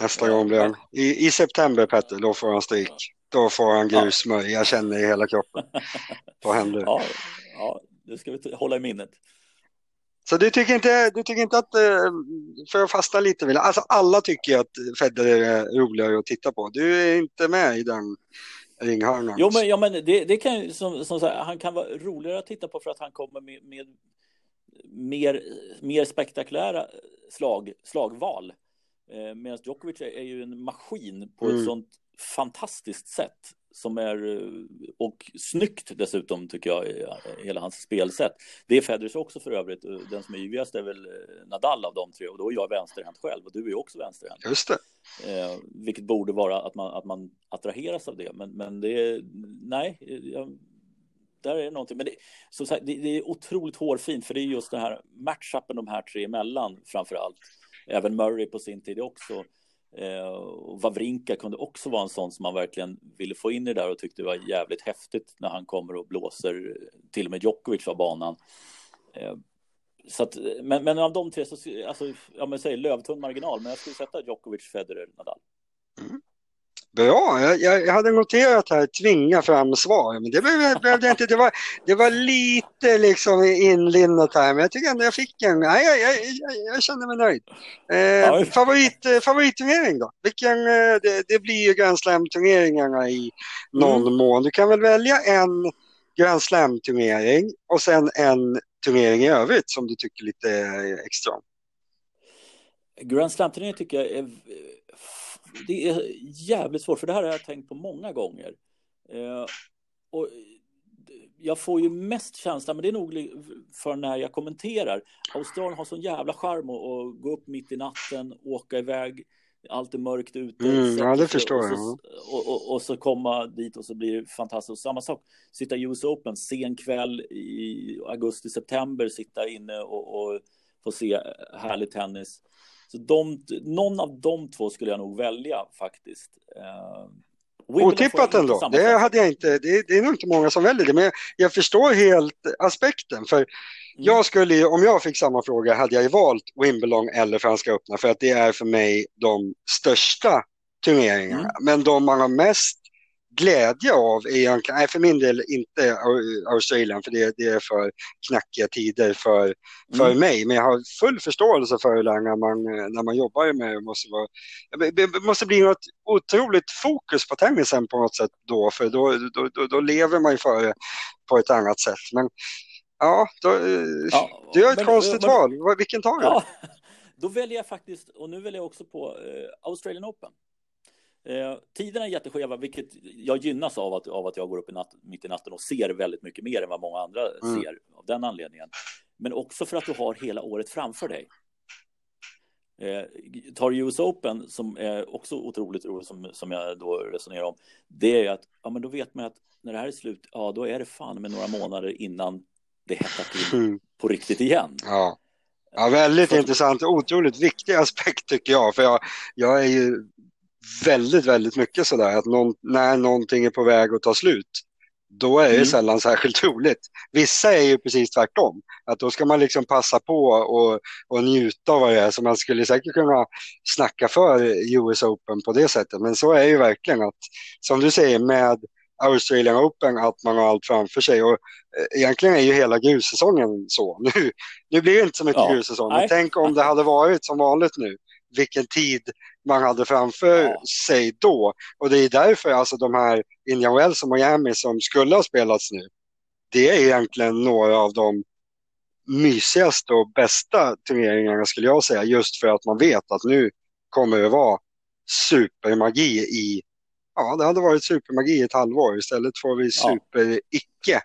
Nästa gång blir han, i, i september Petter, då får han stryk. Då får han grusmöj, jag känner i hela kroppen. Då händer det. Ja, ja, det ska vi hålla i minnet. Så du tycker inte, du tycker inte att, eh, för att fasta lite, alltså alla tycker att Federer är roligare att titta på. Du är inte med i den ringhörnan. Jo, men, ja, men det, det kan som, som sagt, han kan vara roligare att titta på för att han kommer med, med mer, mer spektakulära slag, slagval. Eh, Medan Djokovic är, är, ju en maskin på mm. ett sånt fantastiskt sätt som är eh, och snyggt dessutom tycker jag hela hans spelsätt. Det är Federers också för övrigt. Den som är yvigast är väl eh, Nadal av de tre och då är jag vänsterhänt själv och du är också vänsterhänt. Just det. Eh, vilket borde vara att man, att man attraheras av det. Men, men det är nej. Jag, där är det någonting. Men det, som sagt, det, det är otroligt hårfint för det är just den här matchupen de här tre emellan framför allt. Även Murray på sin tid också Eh, Eh, och Wawrinka kunde också vara en sån som man verkligen ville få in i det där och tyckte det var jävligt häftigt när han kommer och blåser till och med Djokovic av banan. Eh, så att, men, men av de tre så, alltså, ja men säg lövtunn marginal, men jag skulle sätta Djokovic, Federer, Nadal. Mm. Bra, jag, jag, hade noterat här tvinga fram svar, men det behövde, jag inte. Det var, det var lite liksom inlindat här, men jag tycker ändå jag fick en. Nej, jag, jag, jag, jag känner mig nöjd. Eh, favorit, eh, favoritturnering då? Vilken, eh, det, det, blir ju Grand Slam-turneringarna i någon mm. mån. Du kan väl välja en Grand Slam-turnering och sen en turnering i övrigt som du tycker lite extra om. Grand Slam-turneringen tycker jag är det är jävligt svårt, för det här har jag tänkt på många gånger. Eh, och jag får ju mest känsla, men det är nog för när jag kommenterar. Australien har sån jävla charm att gå upp mitt i natten, åka iväg, allt är mörkt ute. Mm, ja, det förstår och jag. Så, och, och, och, så komma dit och så blir det fantastiskt. Samma sak, sitta i US Open sen kväll i augusti, september, sitta inne och, och få se härlig tennis. Så de, någon av de två skulle jag nog välja faktiskt. Uh, Otippat ändå. Det hade jag inte. Det, det, är nog inte många som väljer det, men jag, förstår helt aspekten. För mm. jag skulle, om jag fick samma fråga, hade jag ju valt Wimbledon eller Franska öppna för att det är för mig de största turneringarna. Mm. Men de man har mest glädje av är nej för min del inte Australien för det, det är för knackiga tider för, för mm. mig. Men jag har full förståelse för det när man, när man jobbar med det. Måste, vara, det måste bli något otroligt fokus på tennisen på något sätt då, för då, då, då, då lever man ju för det på ett annat sätt. Men ja, då, ja du har ett men, konstigt men, val. Vilken tar du? Ja, <laughs> då väljer jag faktiskt, och nu väljer jag också på eh, Australian Open. Eh, tiderna är jätteskeva, vilket jag gynnas av att, av att jag går upp i natt, mitt i natten och ser väldigt mycket mer än vad många andra mm. ser av den anledningen. Men också för att du har hela året framför dig. Eh, tar US Open, som är också otroligt roligt, som, som jag då resonerar om, det är att ja, men då vet man att när det här är slut, ja, då är det fan med några månader innan det hettar till mm. på riktigt igen. Ja. Ja, väldigt så... intressant. Otroligt viktig aspekt tycker jag. För jag, jag är ju väldigt, väldigt mycket sådär att någon, när någonting är på väg att ta slut, då är det mm. sällan särskilt <laughs> roligt. Vissa är ju precis tvärtom, att då ska man liksom passa på och, och njuta av vad det är. Så man skulle säkert kunna snacka för US Open på det sättet, men så är ju verkligen att, som du säger, med Australian Open att man har allt framför sig. Och eh, egentligen är ju hela grussäsongen så. <laughs> Nu, nu blir det inte så mycket ja. grussäsong, men tänk om det hade varit som vanligt nu. Vilken tid man hade framför ja. sig då. Och det är därför alltså de här Indian Wells och Miami som skulle ha spelats nu. Det är egentligen några av de mysigaste och bästa turneringarna skulle jag säga. Just för att man vet att nu kommer det vara supermagi i ja, det hade varit supermagi i ett halvår. Istället får vi super-icke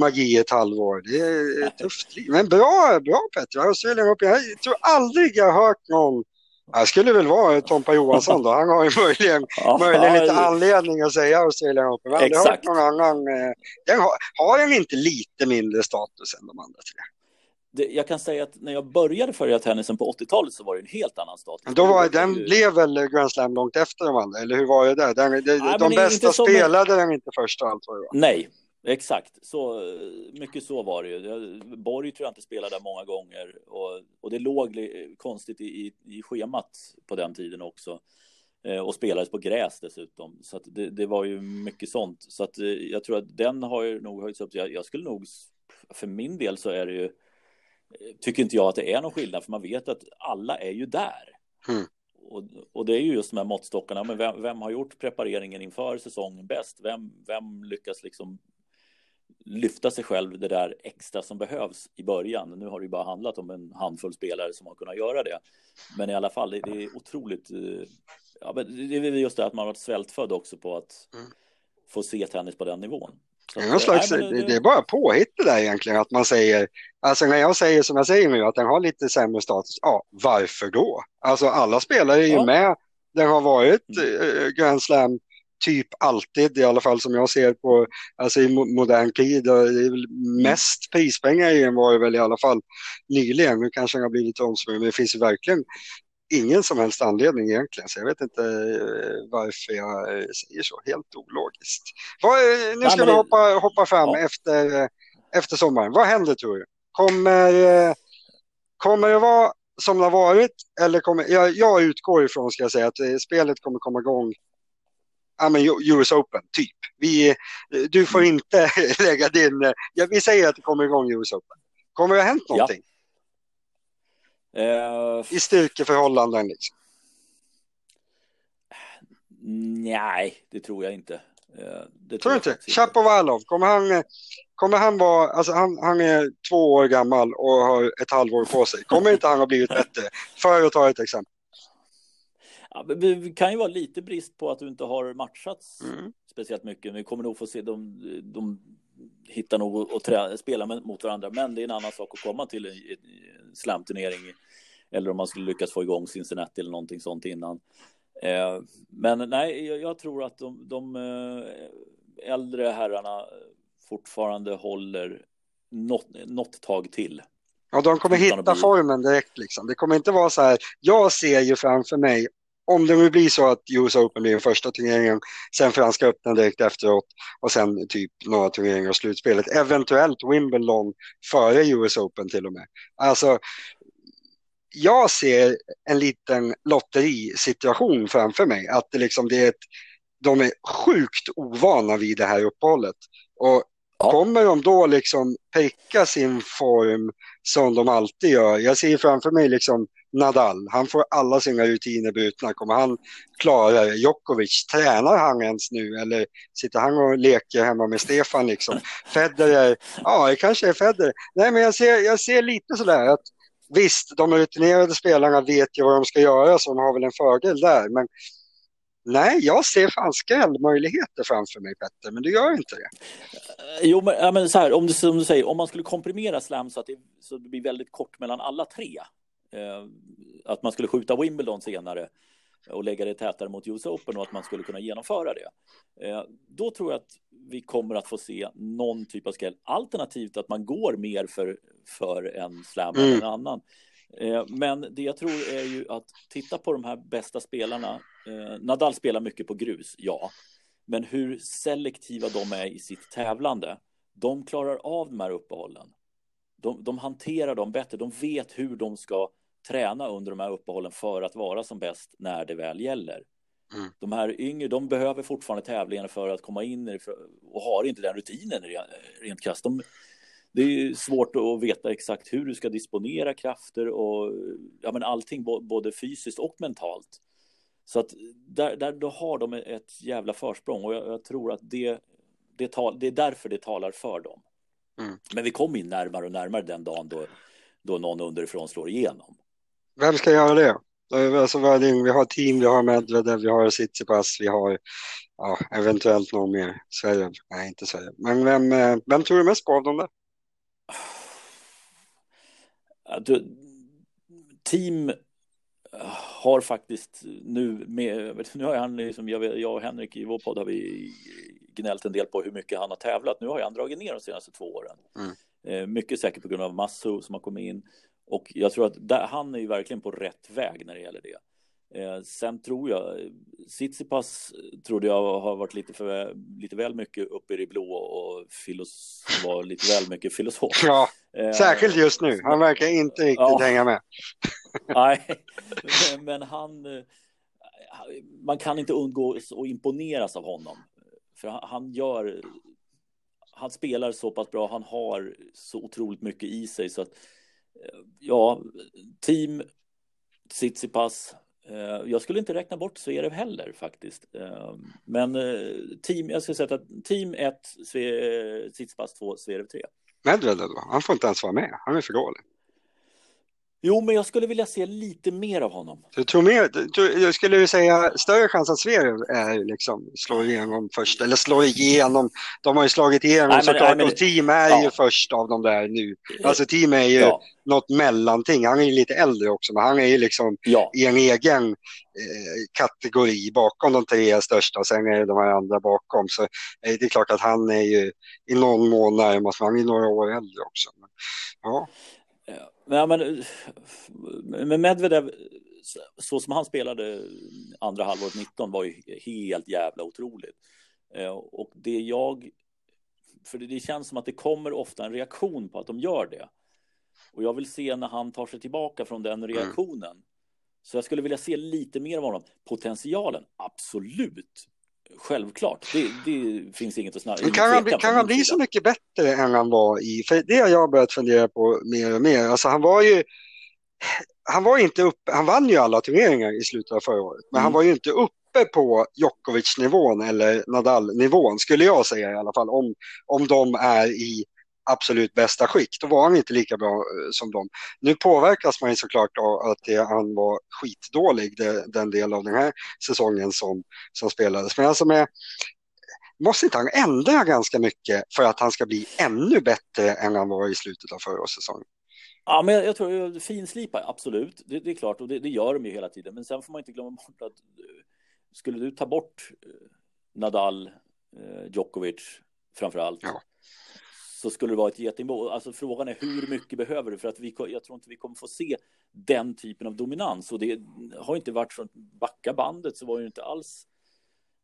magi i ett halvår. Det är tufft. Men bra, bra Petter. Jag tror aldrig jag har hört någon jag skulle väl vara Tompa Johansson då. Han har ju möjligen, <laughs> ja, möjligen lite anledning att säga Australian Open. Men Exakt. Någon annan, eh, den har, har den inte lite mindre status än de andra tre? Det, jag kan säga att när jag började följa tennisen på 80-talet så var det en helt annan status. Då var, den ju... blev väl Grand Slam långt efter de andra, eller hur var det där? Den, de, Nej, de bästa spelade den inte först och allt vad det var. Nej, Exakt, så mycket så var det ju. Borg tror jag inte spelade där många gånger och, och det låg konstigt i, i, schemat på den tiden också. Eh, och spelades på gräs dessutom, så det, det, var ju mycket sånt. Så att eh, jag tror att den har ju nog höjts upp. Jag, jag skulle nog, för min del så är det ju, eh, tycker inte jag att det är någon skillnad, för man vet att alla är ju där. Mm. Och, och, det är ju just de här måttstockarna, men vem, vem, har gjort prepareringen inför säsongen bäst? Vem, vem lyckas liksom lyfta sig själv det där extra som behövs i början. Nu har det ju bara handlat om en handfull spelare som har kunnat göra det. Men i alla fall, det, är otroligt. Eh, ja, men det är just det att man har varit svältfödd också på att mm. få se tennis på den nivån. Så att, slags, nej, det, det, är bara påhitt det där egentligen, att man säger, alltså när jag säger som jag säger nu, att den har lite sämre status, ja, varför då? Alltså alla spelare är ju ja. med, den har varit mm. eh, Grand Slam typ alltid, i alla fall som jag ser på, alltså i modern tid. Mest prispengar i den var det väl i alla fall nyligen. Nu kanske den har blivit omsprungen, men det finns verkligen ingen som helst anledning egentligen. Så jag vet inte eh, varför jag eh, säger så. Helt ologiskt. Eh, nu ska vi hoppa, hoppa fram ja. efter, efter sommaren. Vad händer tror du? Kommer, kommer det vara som det har varit? Eller kommer, jag, jag utgår ifrån, ska jag säga, att spelet kommer komma igång ja, men US Open, typ. Vi, du får mm. inte <laughs> lägga din... Ja, vi säger att det kommer igång US Open. Kommer det ha hänt någonting? Ja. Uh, I styrkeförhållanden liksom? Nej, det tror jag inte. Det tror du inte? Chapovalov, kommer han, kommer han vara, alltså han, han är två år gammal och har ett halvår på sig. Kommer inte han ha blivit bättre? För att ta ett exempel. Ja, det kan ju vara lite brist på att du inte har matchats mm. speciellt mycket. Vi kommer nog få se, de, de hittar nog och trä, spela mot varandra, men det är en annan sak att komma till en, en slamturnering eller om man skulle lyckas få igång Cincinnati eller någonting sånt innan. Eh, men nej, jag, jag, tror att de, de eh, äldre herrarna fortfarande håller något, något tag till. Ja, de kommer hitta formen direkt liksom. Det kommer inte vara så här. Jag ser ju framför mig om det nu blir så att US Open blir den första turneringen, sen Franska öppna direkt efteråt och sen typ några turneringar och slutspelet, eventuellt Wimbledon före US Open till och med. Alltså, jag ser en liten lotterisituation framför mig, att det liksom det är ett, de är sjukt ovana vid det här uppehållet. Och Ja. Kommer de då liksom pricka sin form som de alltid gör? Jag ser framför mig liksom Nadal, han får alla sina rutiner brutna. Kommer han klara det? Djokovic, tränar han ens nu eller sitter han och leker hemma med Stefan liksom? Federer, ja det kanske är Federer. Nej men jag ser, jag ser lite sådär att visst, de rutinerade spelarna vet ju vad de ska göra så de har väl en fördel där. Men Nej, jag ser fan skrällmöjligheter framför mig Petter, men du gör inte det. Eh, jo, men, ja, men så här, om du, som du säger, om man skulle komprimera slam så att det, så det blir väldigt kort mellan alla tre. Eh, att man skulle skjuta Wimbledon senare och lägga det tätare mot US Open och att man skulle kunna genomföra det. Eh, då tror jag att vi kommer att få se någon typ av skräll. Alternativt att man går mer för, för en slam mm. än en annan. Eh, men det jag tror är ju att titta på de här bästa spelarna Nadal spelar mycket på grus, ja. Men hur selektiva de är i sitt tävlande, de klarar av de här uppehållen. De, de hanterar dem bättre, de vet hur de ska träna under de här uppehållen för att vara som bäst när det väl gäller. Mm. De här yngre, de behöver fortfarande tävlingar för att komma in och har inte den rutinen rent krasst. De, det är svårt att veta exakt hur du ska disponera krafter och ja, men allting både fysiskt och mentalt. Så att där, där då har de ett jävla försprång och jag, jag tror att det, det, tal, det är därför det talar för dem. Mm. Men vi kommer in närmare och närmare den dagen då, då någon underifrån slår igenom. Vem ska göra det? Alltså, vi har team, vi har Medvedev, vi har Tsitsipas, vi har ja, eventuellt någon mer. Sverige, nej inte Sverige. Men vem, eh, vem tror du mest på av dem där? Du, team har faktiskt nu med, <laughs> nu har han liksom, jag, jag och Henrik i vår podd har vi gnällt en del på hur mycket han har tävlat. Nu har han dragit ner de senaste två åren. Mm. Eh, mycket säkert på grund av Masso som har kommit in. Och jag tror att där, han är ju verkligen på rätt väg när det gäller det. Eh, sen tror jag, Tsitsipas trodde jag har varit lite, för, lite väl mycket uppe i det blå och filos, var lite väl mycket filosof. Ja, eh, särskilt just nu. Han verkar inte riktigt ja. hänga med. <laughs> Nej, men han, man kan inte undgå att imponeras av honom. För han gör, han spelar så pass bra, han har så otroligt mycket i sig så att eh, ja, team Tsitsipas. Eh, jag skulle inte räkna bort Zverev heller faktiskt. Eh, men team, jag skulle säga att team 1, Tsitsipas 2, Zverev 3. Medvedev då? Han får inte ens vara med. Han är för dålig. Jo, men jag skulle vilja se lite mer av honom. Du tror mer, du, jag skulle säga större chans att Zverev är liksom slår igenom först, eller slår igenom. De har ju slagit igenom nej, men, såklart nej, men, och Team är ja. ju först av de där nu. Alltså Team är ju ja. något mellanting. Han är ju lite äldre också, men han är ju liksom ja. i en egen eh, kategori bakom de tre största och sen är det de här andra bakom. Så eh, det är klart att han är ju i någon mån närmast, han är några år äldre också. Men, ja. Ja, men, men Medvedev, så som han spelade andra halvåret 19 var ju helt jävla otroligt. Eh, och det jag, för det känns som att det kommer ofta en reaktion på att de gör det. Och jag vill se när han tar sig tillbaka från den mm. reaktionen. Mm. Så jag skulle vilja se lite mer av honom. Potentialen, absolut. Självklart, det, det finns inget att snacka Kan han, kan han bli så mycket bättre än han var i? För det har jag börjat fundera på mer och mer. Alltså han var ju, han var inte uppe, han vann ju alla turneringar i slutet av förra året, men mm. han var ju inte uppe på Djokovic-nivån eller Nadal-nivån, skulle jag säga i alla fall, om, om de är i absolut bästa skick. Då var han inte lika bra eh, som dem. Nu påverkas man ju såklart av att det, han var skitdålig det, den del av den här säsongen som, som spelades. Men alltså med, måste inte han ändra ganska mycket för att han ska bli ännu bättre än han var i slutet av förra säsongen? Ja, men jag, tror finslipa, absolut. Det, det, är klart och det, det, gör de ju hela tiden. Men sen får man inte glömma bort att eh, skulle du ta bort eh, Nadal, eh, Djokovic framför allt, ja så skulle det vara ett getingbo. Alltså frågan är hur mycket behöver du? För att vi, jag tror inte vi kommer få se den typen av dominans. Och det har inte varit från backa bandet så var det inte alls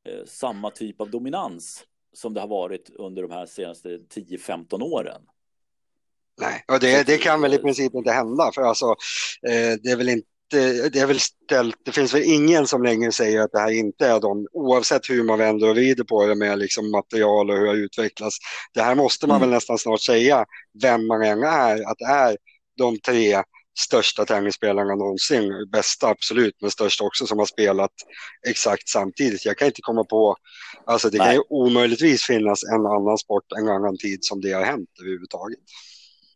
eh, samma typ av dominans som det har varit under de här senaste 10-15 åren. Nej, och det, det kan väl i princip inte hända för alltså eh, det är väl inte det, är väl ställt, det finns väl ingen som längre säger att det här inte är de, oavsett hur man vänder och vrider på det med liksom material och hur det utvecklas. Det här måste man mm. väl nästan snart säga, vem man än är, att det är de tre största tennisspelarna någonsin, bästa absolut, men största också som har spelat exakt samtidigt. Jag kan inte komma på, alltså det Nej. kan ju omöjligtvis finnas en annan sport en annan tid som det har hänt överhuvudtaget.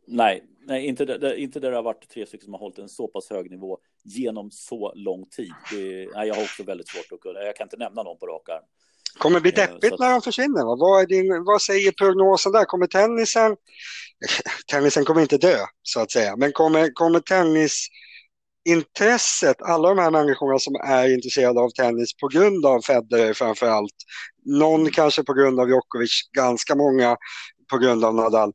Nej, nej inte, där, inte där det har varit tre stycken som har hållit en så pass hög nivå genom så lång tid. Det, nej, jag har också väldigt svårt att kunna, jag kan inte nämna någon på rak arm. Kommer bli eh, deppigt att... när de försvinner? Va? Vad, din, vad säger prognosen där? Kommer tennisen, <laughs> tennisen kommer inte dö så att säga, men kommer, kommer tennisintresset, alla de här människorna som är intresserade av tennis på grund av Federer framför allt, någon kanske på grund av Djokovic, ganska många på grund av Nadal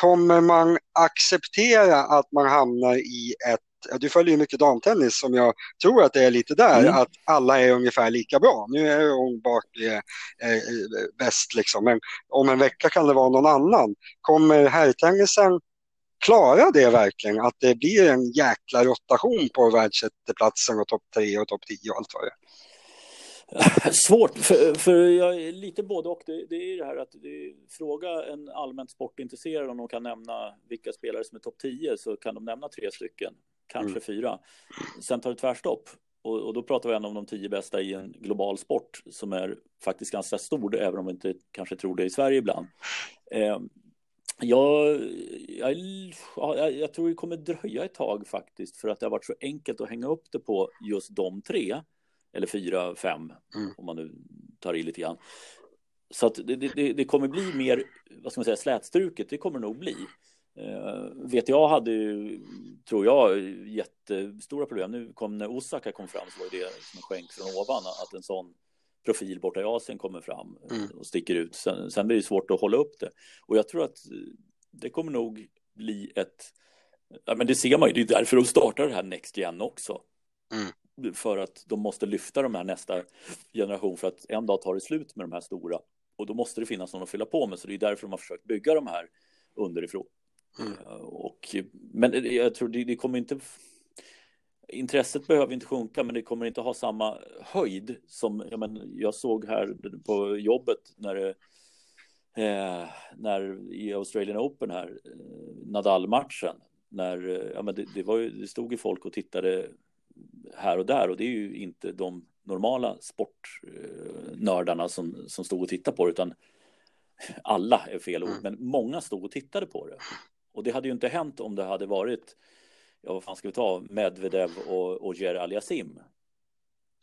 kommer man acceptera att man hamnar i ett du följer ju mycket damtennis som jag tror att det är lite där, mm. att alla är ungefär lika bra. Nu är hon Barkley eh, bäst liksom, men om en vecka kan det vara någon annan. Kommer herrtennisen klara det verkligen? Att det blir en jäkla rotation på världsetterplatsen och topp tre och topp tio och allt vad det är? <laughs> Svårt, för, för jag är lite både och. Det, det är det här att det, fråga en allmänt sportintresserad om de kan nämna vilka spelare som är topp 10 så kan de nämna tre stycken, kanske mm. fyra. Sen tar det tvärstopp och, och, då pratar vi ändå om de tio bästa i en global sport som är faktiskt ganska stor, även om vi inte kanske tror det i Sverige ibland. Eh, jag, jag, jag, tror det kommer dröja ett tag faktiskt för att det har varit så enkelt att hänga upp det på just de tre eller fyra, fem mm. om man nu tar i lite grann. Så att det, det, det, kommer bli mer, vad ska man säga, slätstruket, det kommer nog bli. Uh, VTA hade ju, tror jag, jättestora problem. Nu kom när Osaka kom fram så var det som en skänk från ovan att en sån profil borta i Asien kommer fram mm. och sticker ut. Sen, sen blir det svårt att hålla upp det. Och jag tror att det kommer nog bli ett, ja men det ser man ju, det är därför de startar det här Next Gen också. Mm för att de måste lyfta de här nästa generation för att en dag tar det slut med de här stora och då måste det finnas någon att fylla på med så det är därför de har försökt bygga de här underifrån. Mm. Eh, och, men jag tror det, det kommer inte intresset behöver inte sjunka men det kommer inte ha samma höjd som jag, men, jag såg här på jobbet när det eh, när i Australian Open här eh, Nadal-matchen när eh, ja, men det, det, var ju, det stod ju folk och tittade här och där och det är ju inte de normala sportnördarna som, som stod och tittade på det utan <laughs> alla är fel ord, mm. men många stod och tittade på det. Och det hade ju inte hänt om det hade varit, ja vad fan ska vi ta, Medvedev och, och Jer Aliasim.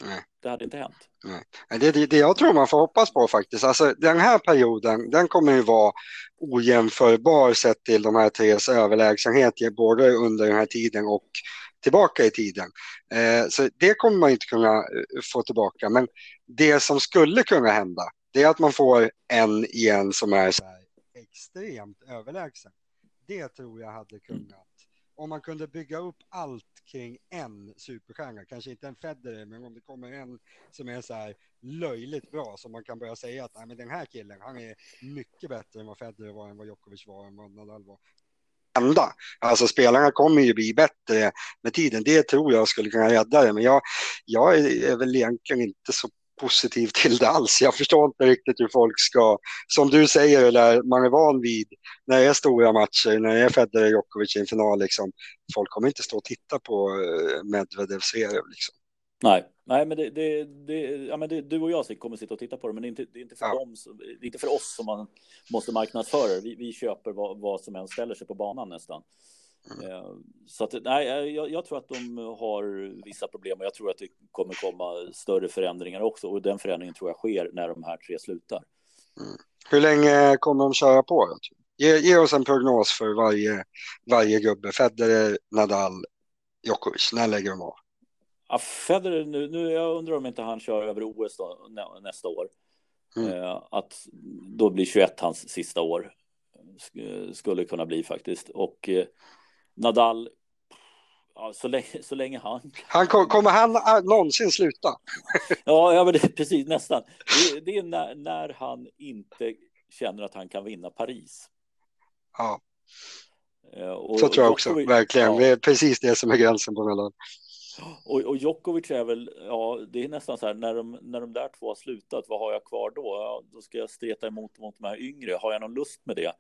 Nej. Det hade inte hänt. Nej. Det är det, det jag tror man får hoppas på faktiskt. Alltså, den här perioden, den kommer ju vara ojämförbar sett till de här tres överlägsenhet både under den här tiden och tillbaka i tiden. Eh, så det kommer man inte kunna eh, få tillbaka. Men det som skulle kunna hända, det är att man får en igen som är så här extremt överlägsen. Det tror jag hade kunnat. Om man kunde bygga upp allt kring en superstjärna, kanske inte en Federer, men om det kommer en som är så här löjligt bra, som man kan börja säga att Nej, men den här killen, han är mycket bättre än vad Federer var, än vad Djokovic var, än vad Nadal var hända. Alltså spelarna kommer ju bli bättre med tiden. Det tror jag skulle kunna rädda det. Men jag, jag är väl egentligen inte så positiv till det alls. Jag förstår inte riktigt hur folk ska, som du säger, där man är van vid när det är stora matcher, när det är Federer Djokovic i en final, liksom. folk kommer inte stå och titta på eh, Medvedev serie. Liksom. Nej, nej men, det, det, det, ja, men det, du och jag kommer sitta och titta på det, men det är inte, är inte, för, ja. dem, det är inte för oss som man måste marknadsföra vi, vi köper vad, vad som än ställer sig på banan nästan. Mm. Eh, så att, nej, jag, jag, tror att de har vissa problem och jag tror att det kommer komma större förändringar också. Och den förändringen tror jag sker när de här tre slutar. Mm. Hur länge kommer de köra på? Ge, ge, oss en prognos för varje, varje gubbe. Federer, Nadal, Djokovic. När lägger de av? Ja, Federer, nu, nu, jag undrar om inte han kör över OS då, nästa år. Mm. Eh, att då blir 21 hans sista år. Skulle kunna bli faktiskt. Och eh, Nadal, ja, så, länge, <laughs> så länge han... han kom, kommer han någonsin sluta? <laughs> ja, ja men det, precis nästan. Det, det är när, när han inte känner att han kan vinna Paris. Ja. Eh, och, så tror jag också, verkligen. Ja. Det är precis det som är gränsen på Nadal. Och, och Djokovic är väl, ja, det är nästan så här när de, när de där två har slutat, vad har jag kvar då? Ja, då ska jag streta emot mot de här yngre. Har jag någon lust med det?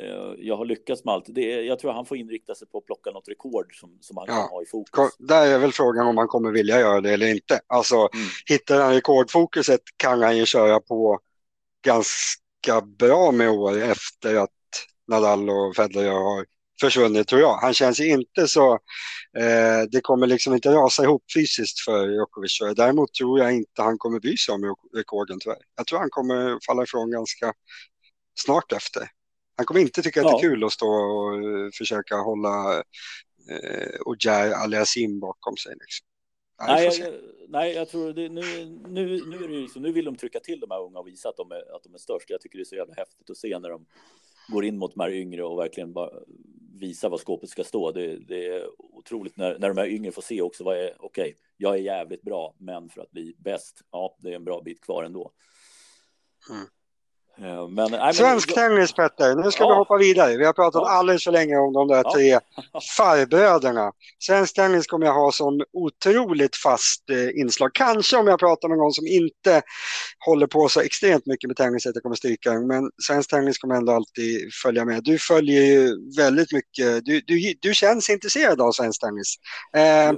Eh, jag har lyckats med allt. Det, jag tror han får inrikta sig på att plocka något rekord som, som han ja. kan ha i fokus. Där är väl frågan om han kommer vilja göra det eller inte. Alltså, mm. hittar han rekordfokuset kan han ju köra på ganska bra med år efter att Nadal och Federer har försvunnit tror jag. Han känns inte så, eh, det kommer liksom inte rasa ihop fysiskt för Djokovic. Däremot tror jag inte han kommer bry sig om rekorden tyvärr. Jag tror han kommer falla ifrån ganska snart efter. Han kommer inte tycka att det är kul att stå och uh, försöka hålla uh, Ojar Aliasim bakom sig. Liksom. Nej, jag, nej, jag tror det, nu, nu, nu är det ju så. Nu vill de trycka till de här unga och visa att de är, att de är störst. Jag tycker det är så jävla häftigt att se när de går in mot de här yngre och verkligen bara visar vad skåpet ska stå. Det, det är otroligt när, när de här yngre får se också vad är, okej, okay, jag är jävligt bra, men för att bli bäst, ja, det är en bra bit kvar ändå. Mm. Men, nej, men, Svensk tennis Petter, nu ska ja. vi hoppa vidare. Vi har pratat ja. alldeles för länge om de där ja. tre <laughs> farbröderna. Svensk tennis kommer jag ha som otroligt fast eh, inslag. Kanske om jag pratar med någon som inte håller på så extremt mycket med tennis att jag kommer stryka Men svensk tennis kommer ändå alltid följa med. Du följer ju väldigt mycket, du, du, du känns intresserad av svensk tennis. Eh,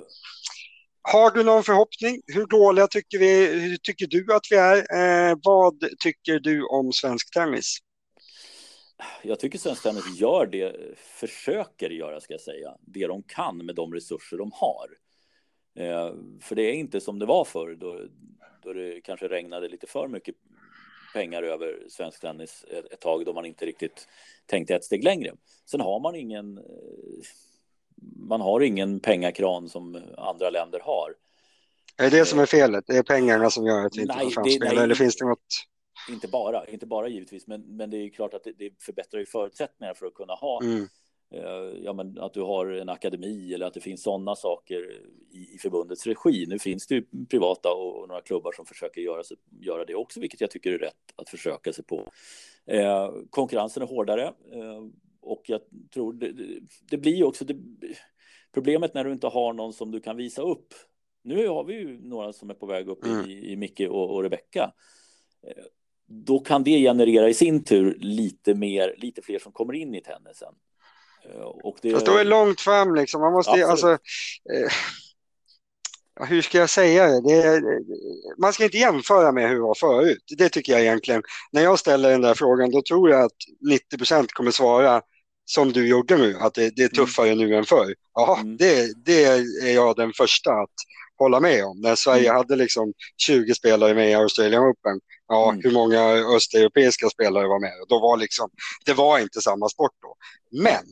har du någon förhoppning? Hur dåliga tycker, vi, hur tycker du att vi är? Eh, vad tycker du om svensk tennis? Jag tycker svensk tennis gör det, försöker göra ska jag säga, det de kan med de resurser de har. Eh, för det är inte som det var förr då, då det kanske regnade lite för mycket pengar över svensk tennis ett, ett tag då man inte riktigt tänkte ett steg längre. Sen har man ingen eh, man har ingen pengakran som andra länder har. Är det det som är felet? Det är pengarna som gör att vi inte får fram spel? Eller finns det något? Inte bara, inte bara givetvis, men, men det är klart att det, det förbättrar ju förutsättningar för att kunna ha mm. eh, ja, men att du har en akademi eller att det finns sådana saker i, i förbundets regi. Nu finns det ju privata och, och några klubbar som försöker göra, sig, göra det också, vilket jag tycker är rätt att försöka sig på. Eh, konkurrensen är hårdare. Eh, och jag tror det, det blir också det, problemet när du inte har någon som du kan visa upp. Nu har vi ju några som är på väg upp mm. i, i Micke och, och Rebecka. Eh, då kan det generera i sin tur lite mer, lite fler som kommer in i tennisen. Eh, och det... Fast då är långt fram liksom. Man måste, alltså, eh, hur ska jag säga det? det? Man ska inte jämföra med hur det var förut. Det tycker jag egentligen. När jag ställer den där frågan då tror jag att 90 procent kommer svara som du gjorde nu, att det, det är mm. tuffare mm. nu än förr. Ja, mm. det, det är jag den första att hålla med om. När Sverige mm. hade liksom 20 spelare med i Australian Open, ja, mm. hur många östeuropeiska spelare var med? Då var liksom, det var inte samma sport då. Men.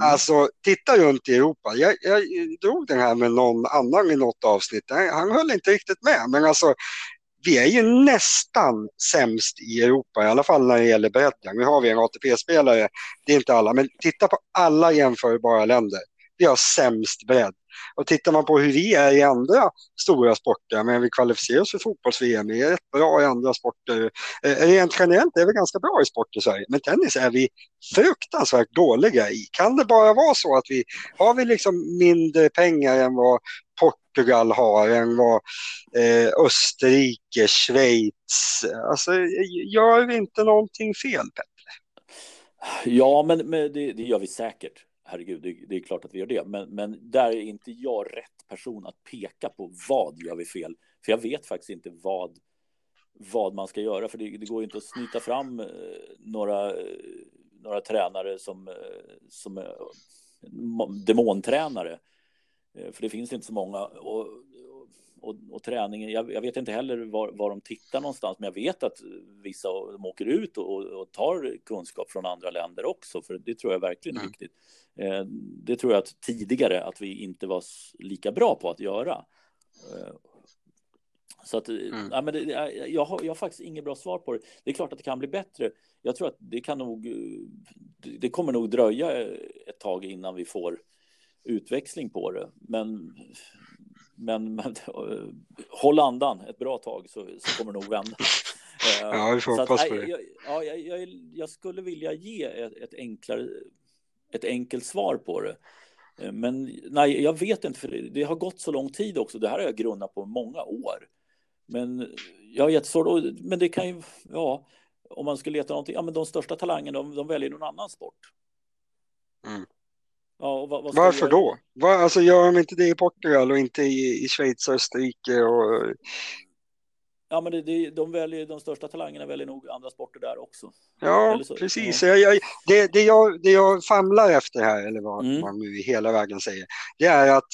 Mm. Alltså, titta runt i Europa. Jag, jag drog den här med någon annan i något avsnitt. Han höll inte riktigt med, men alltså vi är ju nästan sämst i Europa, i alla fall när det gäller bredden. Nu har vi en ATP-spelare, det är inte alla, men titta på alla jämförbara länder. Vi har sämst bredd. Och tittar man på hur vi är i andra stora sporter, men vi kvalificerar oss för fotbolls-VM, vi är rätt bra i andra sporter. Eh, rent generellt är vi ganska bra i sport i Sverige, men tennis är vi fruktansvärt dåliga i. Kan det bara vara så att vi har vi liksom mindre pengar än vad Portugal har, än vad eh, Österrike, Schweiz, alltså gör vi inte någonting fel Petter? Ja, men, men det, det gör vi säkert herregud, det, det, är klart att vi gör det. Men, men där är inte jag rätt person att peka på vad gör vi fel. För jag vet faktiskt inte vad, vad man ska göra. För det, det går inte att snyta fram eh, några, eh, några tränare som, eh, som demontränare. För det finns inte så många. Och, och, och träningen, jag, jag, vet inte heller var, var de tittar någonstans, men jag vet att vissa de åker ut och, och tar kunskap från andra länder också, för det tror jag verkligen är mm. viktigt. Eh, det tror jag att tidigare att vi inte var lika bra på att göra. Eh, så att, mm. ja, men det, jag, har, jag har faktiskt inget bra svar på det. Det är klart att det kan bli bättre. Jag tror att det kan nog, det kommer nog dröja ett tag innan vi får utväxling på det. Men, men, men håll andan ett bra tag så, så kommer det nog vända. <laughs> Ja, vi får hoppas på det. Jag, ja, jag, jag, skulle vilja ge ett, ett enklare ett enkelt svar på det. Eh, men nej, jag vet inte, för det har gått så lång tid också. Det här har jag grunnat på många år. Men jag har jättesvårt, men det kan ju, ja, om man skulle leta någonting, ja men de största talangerna, de, de väljer någon annan sport. Mm. Ja, vad, vad Varför då? Var, alltså gör de inte det i Portugal och inte i, i Schweiz och Österrike och Ja, men det, det, de, väljer, de största talangerna väljer nog andra sporter där också. Ja, så, precis. Ja. Jag, jag, det, det, jag, det jag famlar efter här, eller vad mm. man nu hela vägen säger, det är att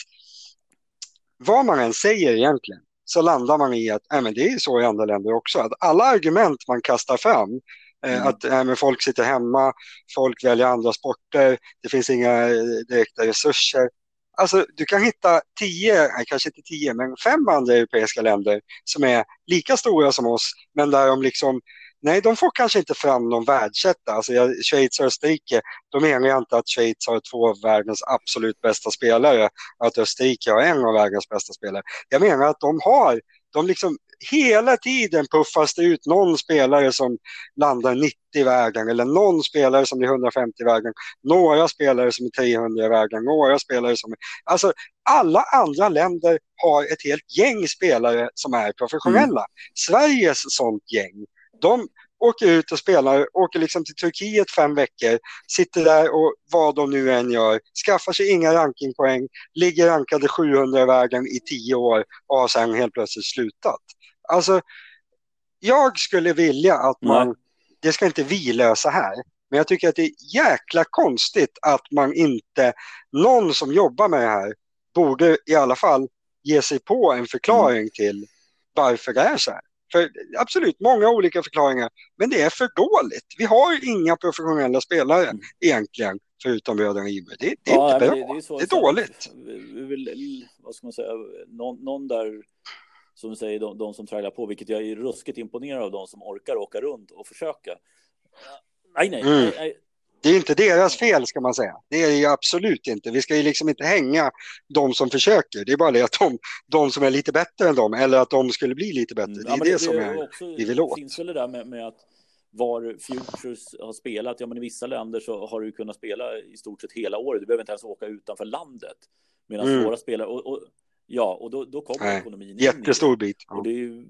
vad man än säger egentligen, så landar man i att äh, men det är så i andra länder också. Att alla argument man kastar fram, mm. att äh, men folk sitter hemma, folk väljer andra sporter, det finns inga eh, direkta resurser. Alltså, du kan hitta tio, kanske inte tio, men fem andra europeiska länder som är lika stora som oss, men där de liksom nej, de får kanske inte fram någon världsetta. Alltså, Schweiz och Österrike, då menar jag inte att Schweiz har två av världens absolut bästa spelare, att Österrike har en av världens bästa spelare. Jag menar att de har, de liksom hela tiden puffas det ut någon spelare som landar 90 i vägen eller någon spelare som är 150 i vägen, några spelare som är 300 i vägen, några spelare som är... Alltså alla andra länder har ett helt gäng spelare som är professionella. Mm. Sveriges sånt gäng, de åker ut och spelar, åker liksom till Turkiet fem veckor, sitter där och vad de nu än gör, skaffar sig inga rankingpoäng, ligger rankade 700 i vägen i tio år och har sen helt plötsligt slutat. Alltså, jag skulle vilja att man, Nej. det ska inte vi lösa här, men jag tycker att det är jäkla konstigt att man inte, någon som jobbar med det här, borde i alla fall ge sig på en förklaring mm. till varför det är så här. För absolut, många olika förklaringar, men det är för dåligt. Vi har inga professionella spelare mm. egentligen, förutom bröderna Iber. Det, det, är ja, inte bra. Det, det, är, det är dåligt. Vill, vad ska man säga, någon, någon där som du säger, de, de som tragglar på, vilket jag är ruskigt imponerad av, de som orkar åka runt och försöka. Nej, nej, mm. nej, nej. Det är inte deras fel ska man säga. Det är ju absolut inte. Vi ska ju liksom inte hänga de som försöker. Det är bara det att de, de som är lite bättre än dem eller att de skulle bli lite bättre. Mm. Det är ja, det, det, som är, också, vi vill åt. Det finns väl det där med, med att var Futures har spelat. Ja, men i vissa länder så har du kunnat spela i stort sett hela året. Du behöver inte ens åka utanför landet. Medan mm. våra spelare, och, och, Ja, och då, då kommer Nej, ekonomin Jättestor in bit. Ja. Och det är ju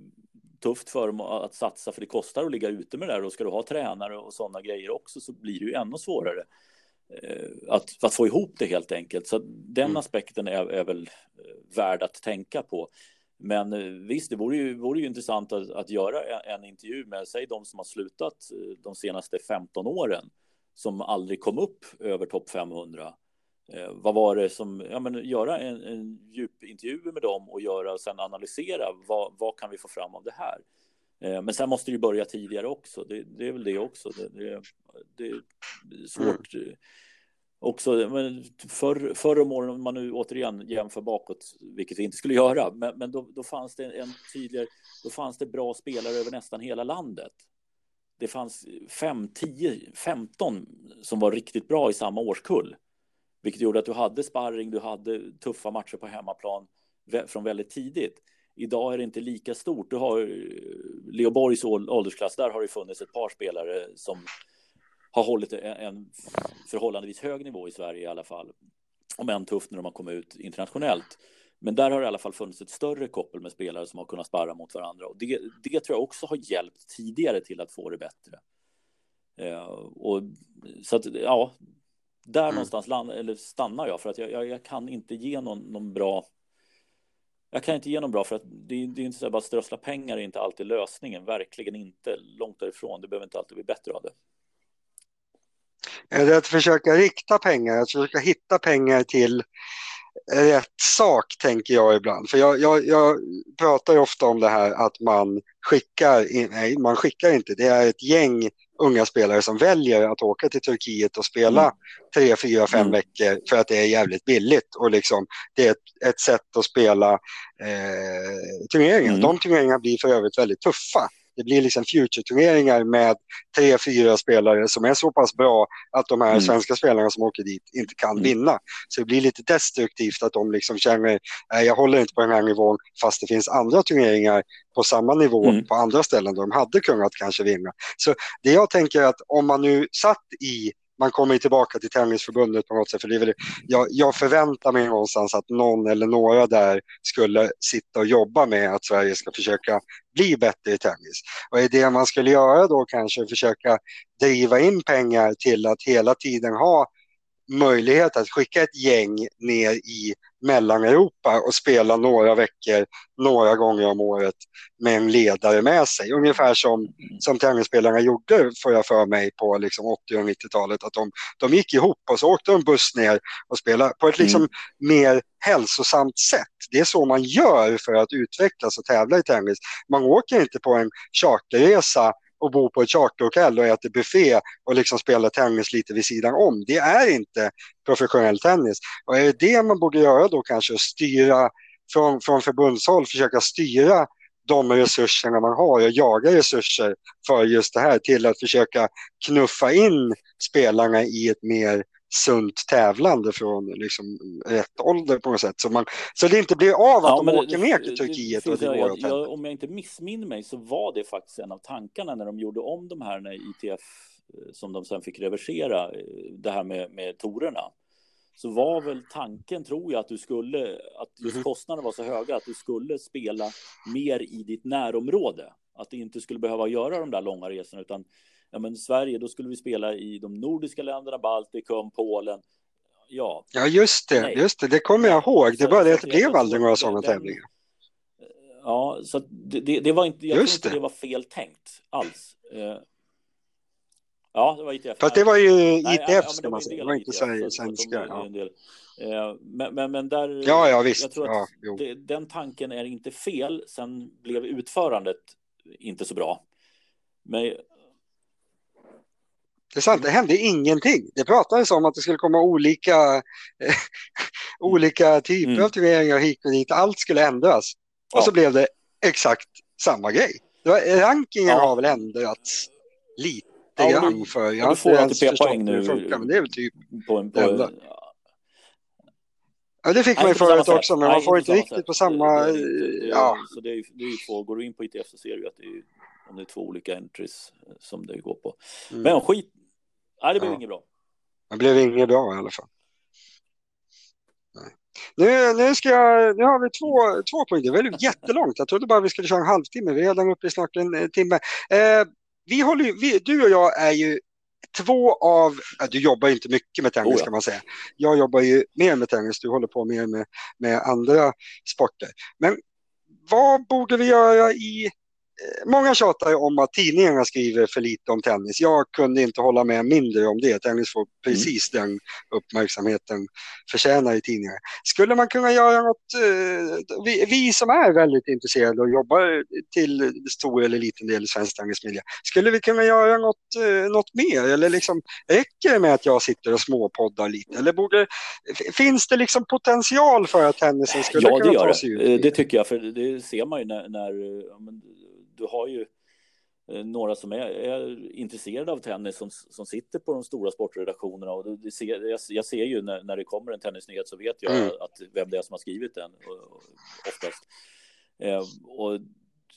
tufft för dem att satsa, för det kostar att ligga ute med det där och ska du ha tränare och sådana grejer också så blir det ju ännu svårare eh, att, att få ihop det helt enkelt. Så den mm. aspekten är, är väl eh, värd att tänka på. Men eh, visst, det vore ju, vore ju intressant att, att göra en, en intervju med, säg de som har slutat de senaste 15 åren, som aldrig kom upp över topp 500 Eh, vad var det som, ja men göra en, en djupintervju med dem och göra sen analysera vad, vad kan vi få fram av det här. Eh, men sen måste det ju börja tidigare också. Det, det är väl det också. Det, det, det är svårt. Mm. Också, men förr, förr om åren, om man nu återigen jämför bakåt, vilket vi inte skulle göra, men, men då, då fanns det en tydligare, då fanns det bra spelare över nästan hela landet. Det fanns 5, 10, 15 som var riktigt bra i samma årskull. Vilket gjorde att du hade sparring, du hade tuffa matcher på hemmaplan från väldigt tidigt. Idag är det inte lika stort. Du har eh, Leo Borgs åldersklass, där har det funnits ett par spelare som har hållit en förhållandevis hög nivå i Sverige i alla fall. Om än tufft när de har kommit ut internationellt. Men där har det i alla fall funnits ett större koppel med spelare som har kunnat sparra mot varandra. Och det, det tror jag också har hjälpt tidigare till att få det bättre. Eh, och, så att, ja, där mm. någonstans land, eller stannar jag för att jag, jag, jag, kan inte ge någon, någon bra jag kan inte ge någon bra för att det, det är inte så att bara strössla pengar är inte alltid lösningen, verkligen inte, långt därifrån, det behöver inte alltid bli bättre av det. Är det att försöka rikta pengar, att försöka hitta pengar till rätt sak tänker jag ibland. För jag, jag, jag pratar ju ofta om det här att man skickar, nej man skickar inte, det är ett gäng unga spelare som väljer att åka till Turkiet och spela mm. tre, fyra, fem mm. veckor för att det är jävligt billigt och liksom det är ett, ett sätt att spela eh, turneringar. Mm. De turneringarna blir för övrigt väldigt tuffa. Det blir liksom future-turneringar med tre, fyra spelare som är så pass bra att de här mm. svenska spelarna som åker dit inte kan mm. vinna. Så det blir lite destruktivt att de liksom känner, nej jag håller inte på den här nivån fast det finns andra turneringar på samma nivå mm. på andra ställen där de hade kunnat kanske vinna. Så det jag tänker att om man nu satt i man kommer tillbaka till Tennisförbundet på något sätt. För det är väl, jag, jag förväntar mig någonstans att någon eller några där skulle sitta och jobba med att Sverige ska försöka bli bättre i tennis. Och är det man skulle göra då kanske försöka driva in pengar till att hela tiden ha möjlighet att skicka ett gäng ner i Mellaneuropa och spela några veckor, några gånger om året med en ledare med sig. Ungefär som, som tennisspelarna gjorde, får jag för mig, på liksom 80 och 90-talet. Att de, de gick ihop och så åkte de buss ner och spelade på ett liksom mm. mer hälsosamt sätt. Det är så man gör för att utvecklas och tävla i tennis. Man åker inte på en charterresa och bo på ett charterhotell och äter buffé och liksom spelar tennis lite vid sidan om. Det är inte professionell tennis. Och är det det man borde göra då kanske, styra från, från förbundshåll, försöka styra de resurserna man har och jaga resurser för just det här till att försöka knuffa in spelarna i ett mer sunt tävlande från liksom rätt ålder på något sätt. Så, man, så det inte blir av att ja, de åker ner till Turkiet. och jag, jag, jag, om jag inte missminner mig så var det faktiskt en av tankarna när de gjorde om de här när ITF eh, som de sen fick reversera, eh, det här med, med torerna så var väl tanken, tror jag, att du skulle, att just mhm. kostnaderna var så höga att du skulle spela mer i ditt närområde. Att du inte skulle behöva göra de där långa resorna, utan ja, men Sverige, då skulle vi spela i de nordiska länderna, Baltikum, Polen. Ja, ja just det, Nej. just det, det kommer jag ihåg. Det var det det blev aldrig några sådana tävlingar. Ja, så det, det, var inte, jag just tror inte det. var fel tänkt alls. Eh, Ja, det var ITF. Fast det var ju ITF ja, ska man säga, det var inte svenska. Ja. Eh, men, men, men, där, ja, ja, visst. jag tror att ja, det, den tanken är inte fel. Sen blev utförandet inte så bra. Men... Det är sant, det hände ingenting. Det pratades om att det skulle komma olika, <laughs> olika typer mm. av turneringar hit och dit. Allt skulle ändras. Och så blev det exakt samma grej. rankingen ja. har väl ändrats lite ja, grann för. Jag har inte ens förstått hur det funkar, men det är väl typ på en, på enda. Ja, det fick man ju förut också, men man får inte riktigt på samma... Ja. Så det är, det är ju två, går du in på ITF så ser du att det är, om det är två olika entries eh, som det går på. Mm. Men skit, nej det blev ja. inget bra. Det blev inget bra i alla fall. Nu, nu, ska jag, nu har vi två, två poäng. Det är jättelångt. Jag trodde bara vi skulle köra en halvtimme. Vi är redan uppe i snart en timme. Eh, vi håller, vi, du och jag är ju två av, du jobbar inte mycket med tennis oh ja. kan man säga. Jag jobbar ju mer med tennis, du håller på mer med, med andra sporter. Men vad borde vi göra i många tjatar ju om att tidningarna skriver för lite om tennis. Jag kunde inte hålla med mindre om det. Tennis får precis mm. den uppmärksamheten förtjänar i tidningar. Skulle man kunna göra något, eh, vi, vi, som är väldigt intresserade och jobbar till stor eller liten del i svensk tennismiljö, skulle vi kunna göra något, eh, något mer? Eller liksom, räcker det med att jag sitter och småpoddar lite? Eller borde, finns det liksom potential för att tennisen skulle ja, kunna ta sig ut? Ja, det tycker jag, för det ser man ju när, när du har ju eh, några som är, är, intresserade av tennis som, som sitter på de stora sportredaktionerna och det ser, jag, jag, ser ju när, när det kommer en tennisnyhet så vet jag mm. att vem det är som har skrivit den oftast. Eh, och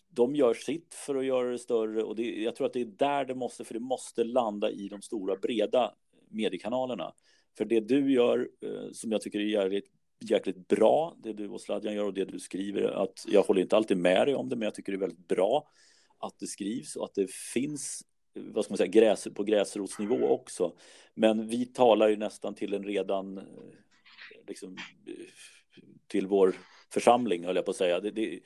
de gör sitt för att göra det större och det, jag tror att det är där det måste, för det måste landa i de stora breda mediekanalerna. För det du gör, eh, som jag tycker är jävligt jäkligt bra, det du och Sladjan gör och det du skriver. Att jag håller inte alltid med dig om det, men jag tycker det är väldigt bra att det skrivs och att det finns vad ska man säga, gräs, på gräsrotsnivå också. Men vi talar ju nästan till en redan, liksom, till vår församling, höll jag på att säga. Det, det,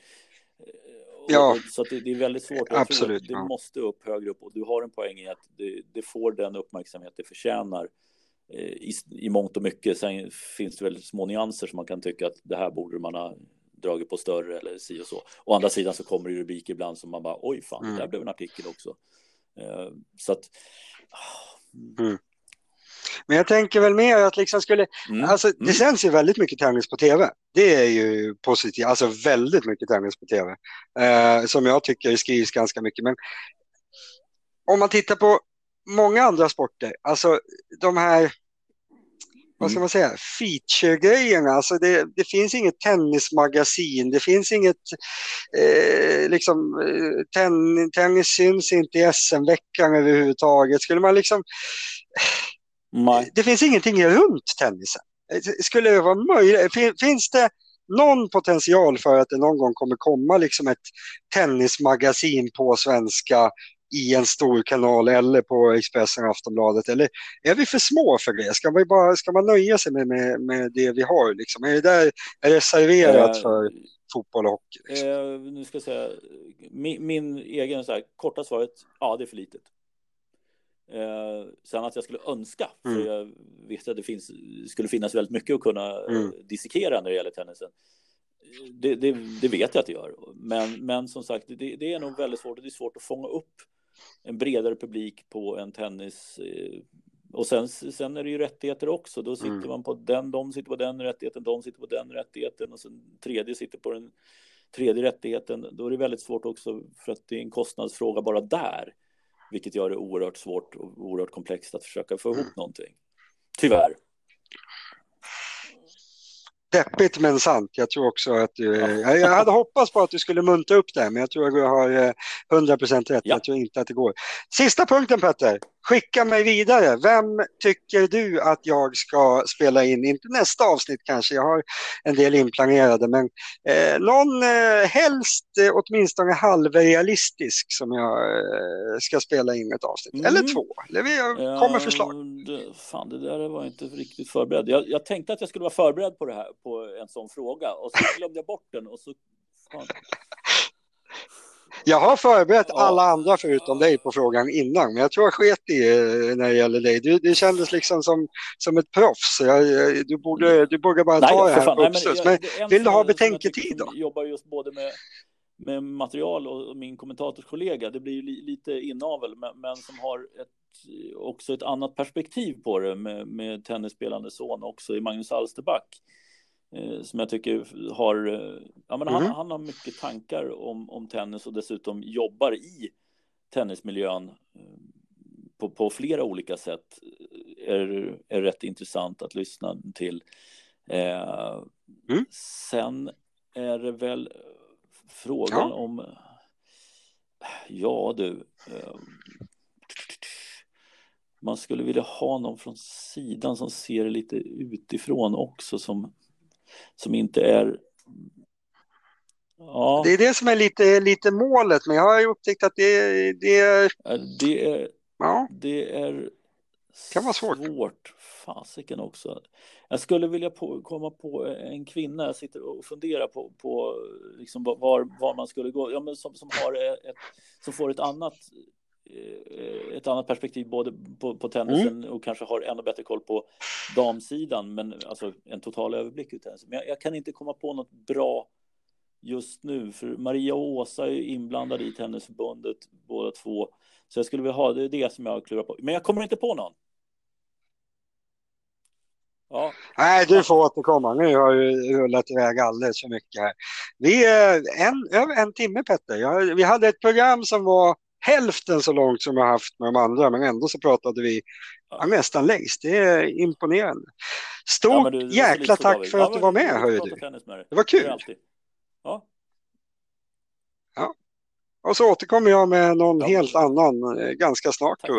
ja, så det, det, är väldigt svårt. Jag absolut, det ja. måste upp högre upp och du har en poäng i att det, det får den uppmärksamhet det förtjänar Eh, i, i mångt och mycket. Sen finns det väl små nyanser som man kan tycka att det här borde man ha dragit på större eller si och så. Å andra sidan så kommer det rubriker ibland som man bara oj fan, mm. det där blev en artikel också. Uh, så att. Mm. Men jag tänker väl mer att liksom skulle, mm. alltså det mm. sänds ju väldigt mycket tennis på tv. Det är ju positivt, alltså väldigt mycket tennis på tv. Uh, som jag tycker skrivs ganska mycket. Men om man tittar på många andra sporter, alltså de här vad ska mm. man säga, feature-grejerna. Alltså det, det, finns inget tennismagasin, det finns inget, eh, liksom, eh, ten, tennis syns inte i SM-veckan överhuvudtaget. Skulle man liksom, Nej. det finns ingenting runt tennisen. Skulle det vara möjligt, finns det någon potential för att det någon gång kommer komma liksom ett tennismagasin på svenska i en stor kanal eller på Expressen och Aftonbladet? Eller är vi för små för det? Ska, vi bara, ska man nöja sig med, med, med det vi har? Liksom? Är det där är reserverat äh, för fotboll och hockey? Liksom? Äh, nu ska jag säga, min, min egen så här, korta svaret, ja det är för litet. Eh, sen att jag skulle önska, mm. för jag vet att det finns, skulle finnas väldigt mycket att kunna mm. dissekera när det gäller tennisen. Det, det, det, vet jag att det gör, men, men som sagt, det, det, är nog väldigt svårt och det är svårt att fånga upp en bredare publik på en tennis. Eh, och sen, sen är det ju rättigheter också. Då sitter mm. man på den, de sitter på den rättigheten, de sitter på den rättigheten och sen tredje sitter på den tredje rättigheten, då är det väldigt svårt också för att det är en kostnadsfråga bara där. Vilket gör det oerhört svårt och oerhört komplext att försöka få ihop mm. någonting. Tyvärr. Deppigt men sant. Jag tror också att du... Ja. Jag hade hoppats på att du skulle munta upp det, men jag tror att du har 100% eh, rätt. Ja. Jag tror inte att det går. Sista punkten Petter. Skicka mig vidare. Vem tycker du att jag ska spela in? Inte nästa avsnitt kanske, jag har en del inplanerade, men eh, någon eh, helst eh, åtminstone halvrealistisk som jag eh, ska spela in ett avsnitt. Mm. Eller två. Eller vi kommer förslag. Det, fan, det där var inte riktigt förberedd. Jag, jag, tänkte att jag skulle vara förberedd på det här, på en sån fråga, och så glömde jag bort den och så fan. Jag har förberett ja. alla andra förutom dig på frågan innan, men jag tror jag sket i eh, när det gäller dig. Du, det kändes liksom som, som ett proffs. Jag, du, borde, du borde bara ta Nej, det här på uppstuds. Men, men vill du ha betänketid då? Jag jobbar just både med, med material och min kommentatorskollega. Det blir ju li, lite inavel, men, men som har ett, också ett annat perspektiv på det med, med tennisspelande son också i Magnus Alsterback. Eh, som jag tycker har, eh, ja, men mm. han, han, har mycket tankar om, om tennis och dessutom jobbar i tennismiljön eh, på, på flera olika sätt är, är rätt intressant att lyssna till. Eh, mm. Sen är det väl frågan ja. om, ja du, eh, man skulle vilja ha någon från sidan som ser lite utifrån också som som inte är Ja. Det är det som är lite, lite målet, men jag har ju upptäckt att det, det, det är... Ja. Det är kan vara svårt. svårt. Fasiken också. Jag skulle vilja på, komma på en kvinna, jag sitter och funderar på, på liksom var, var man skulle gå, ja, men som, som, har ett, som får ett annat ett annat perspektiv både på, på tennisen mm. och kanske har ännu bättre koll på damsidan, men alltså en total överblick utav tennis. Men jag, jag, kan inte komma på något bra just nu, för Maria och Åsa är inblandade i Tennisförbundet båda två. Så jag skulle vilja ha, det är det som jag klurar på. Men jag kommer inte på någon. Ja. Nej, du får återkomma. Nu har du rullat iväg alldeles för mycket här. Vi är en, över en timme Petter. Jag, vi hade ett program som var hälften så långt som jag haft med de andra, men ändå så pratade vi ja, nästan längst. Det är imponerande. Stort ja, du, jäkla tack för att du var med, hörru du. Det var kul. Ja. ja. Och så återkommer jag med någon helt annan eh, ganska snart.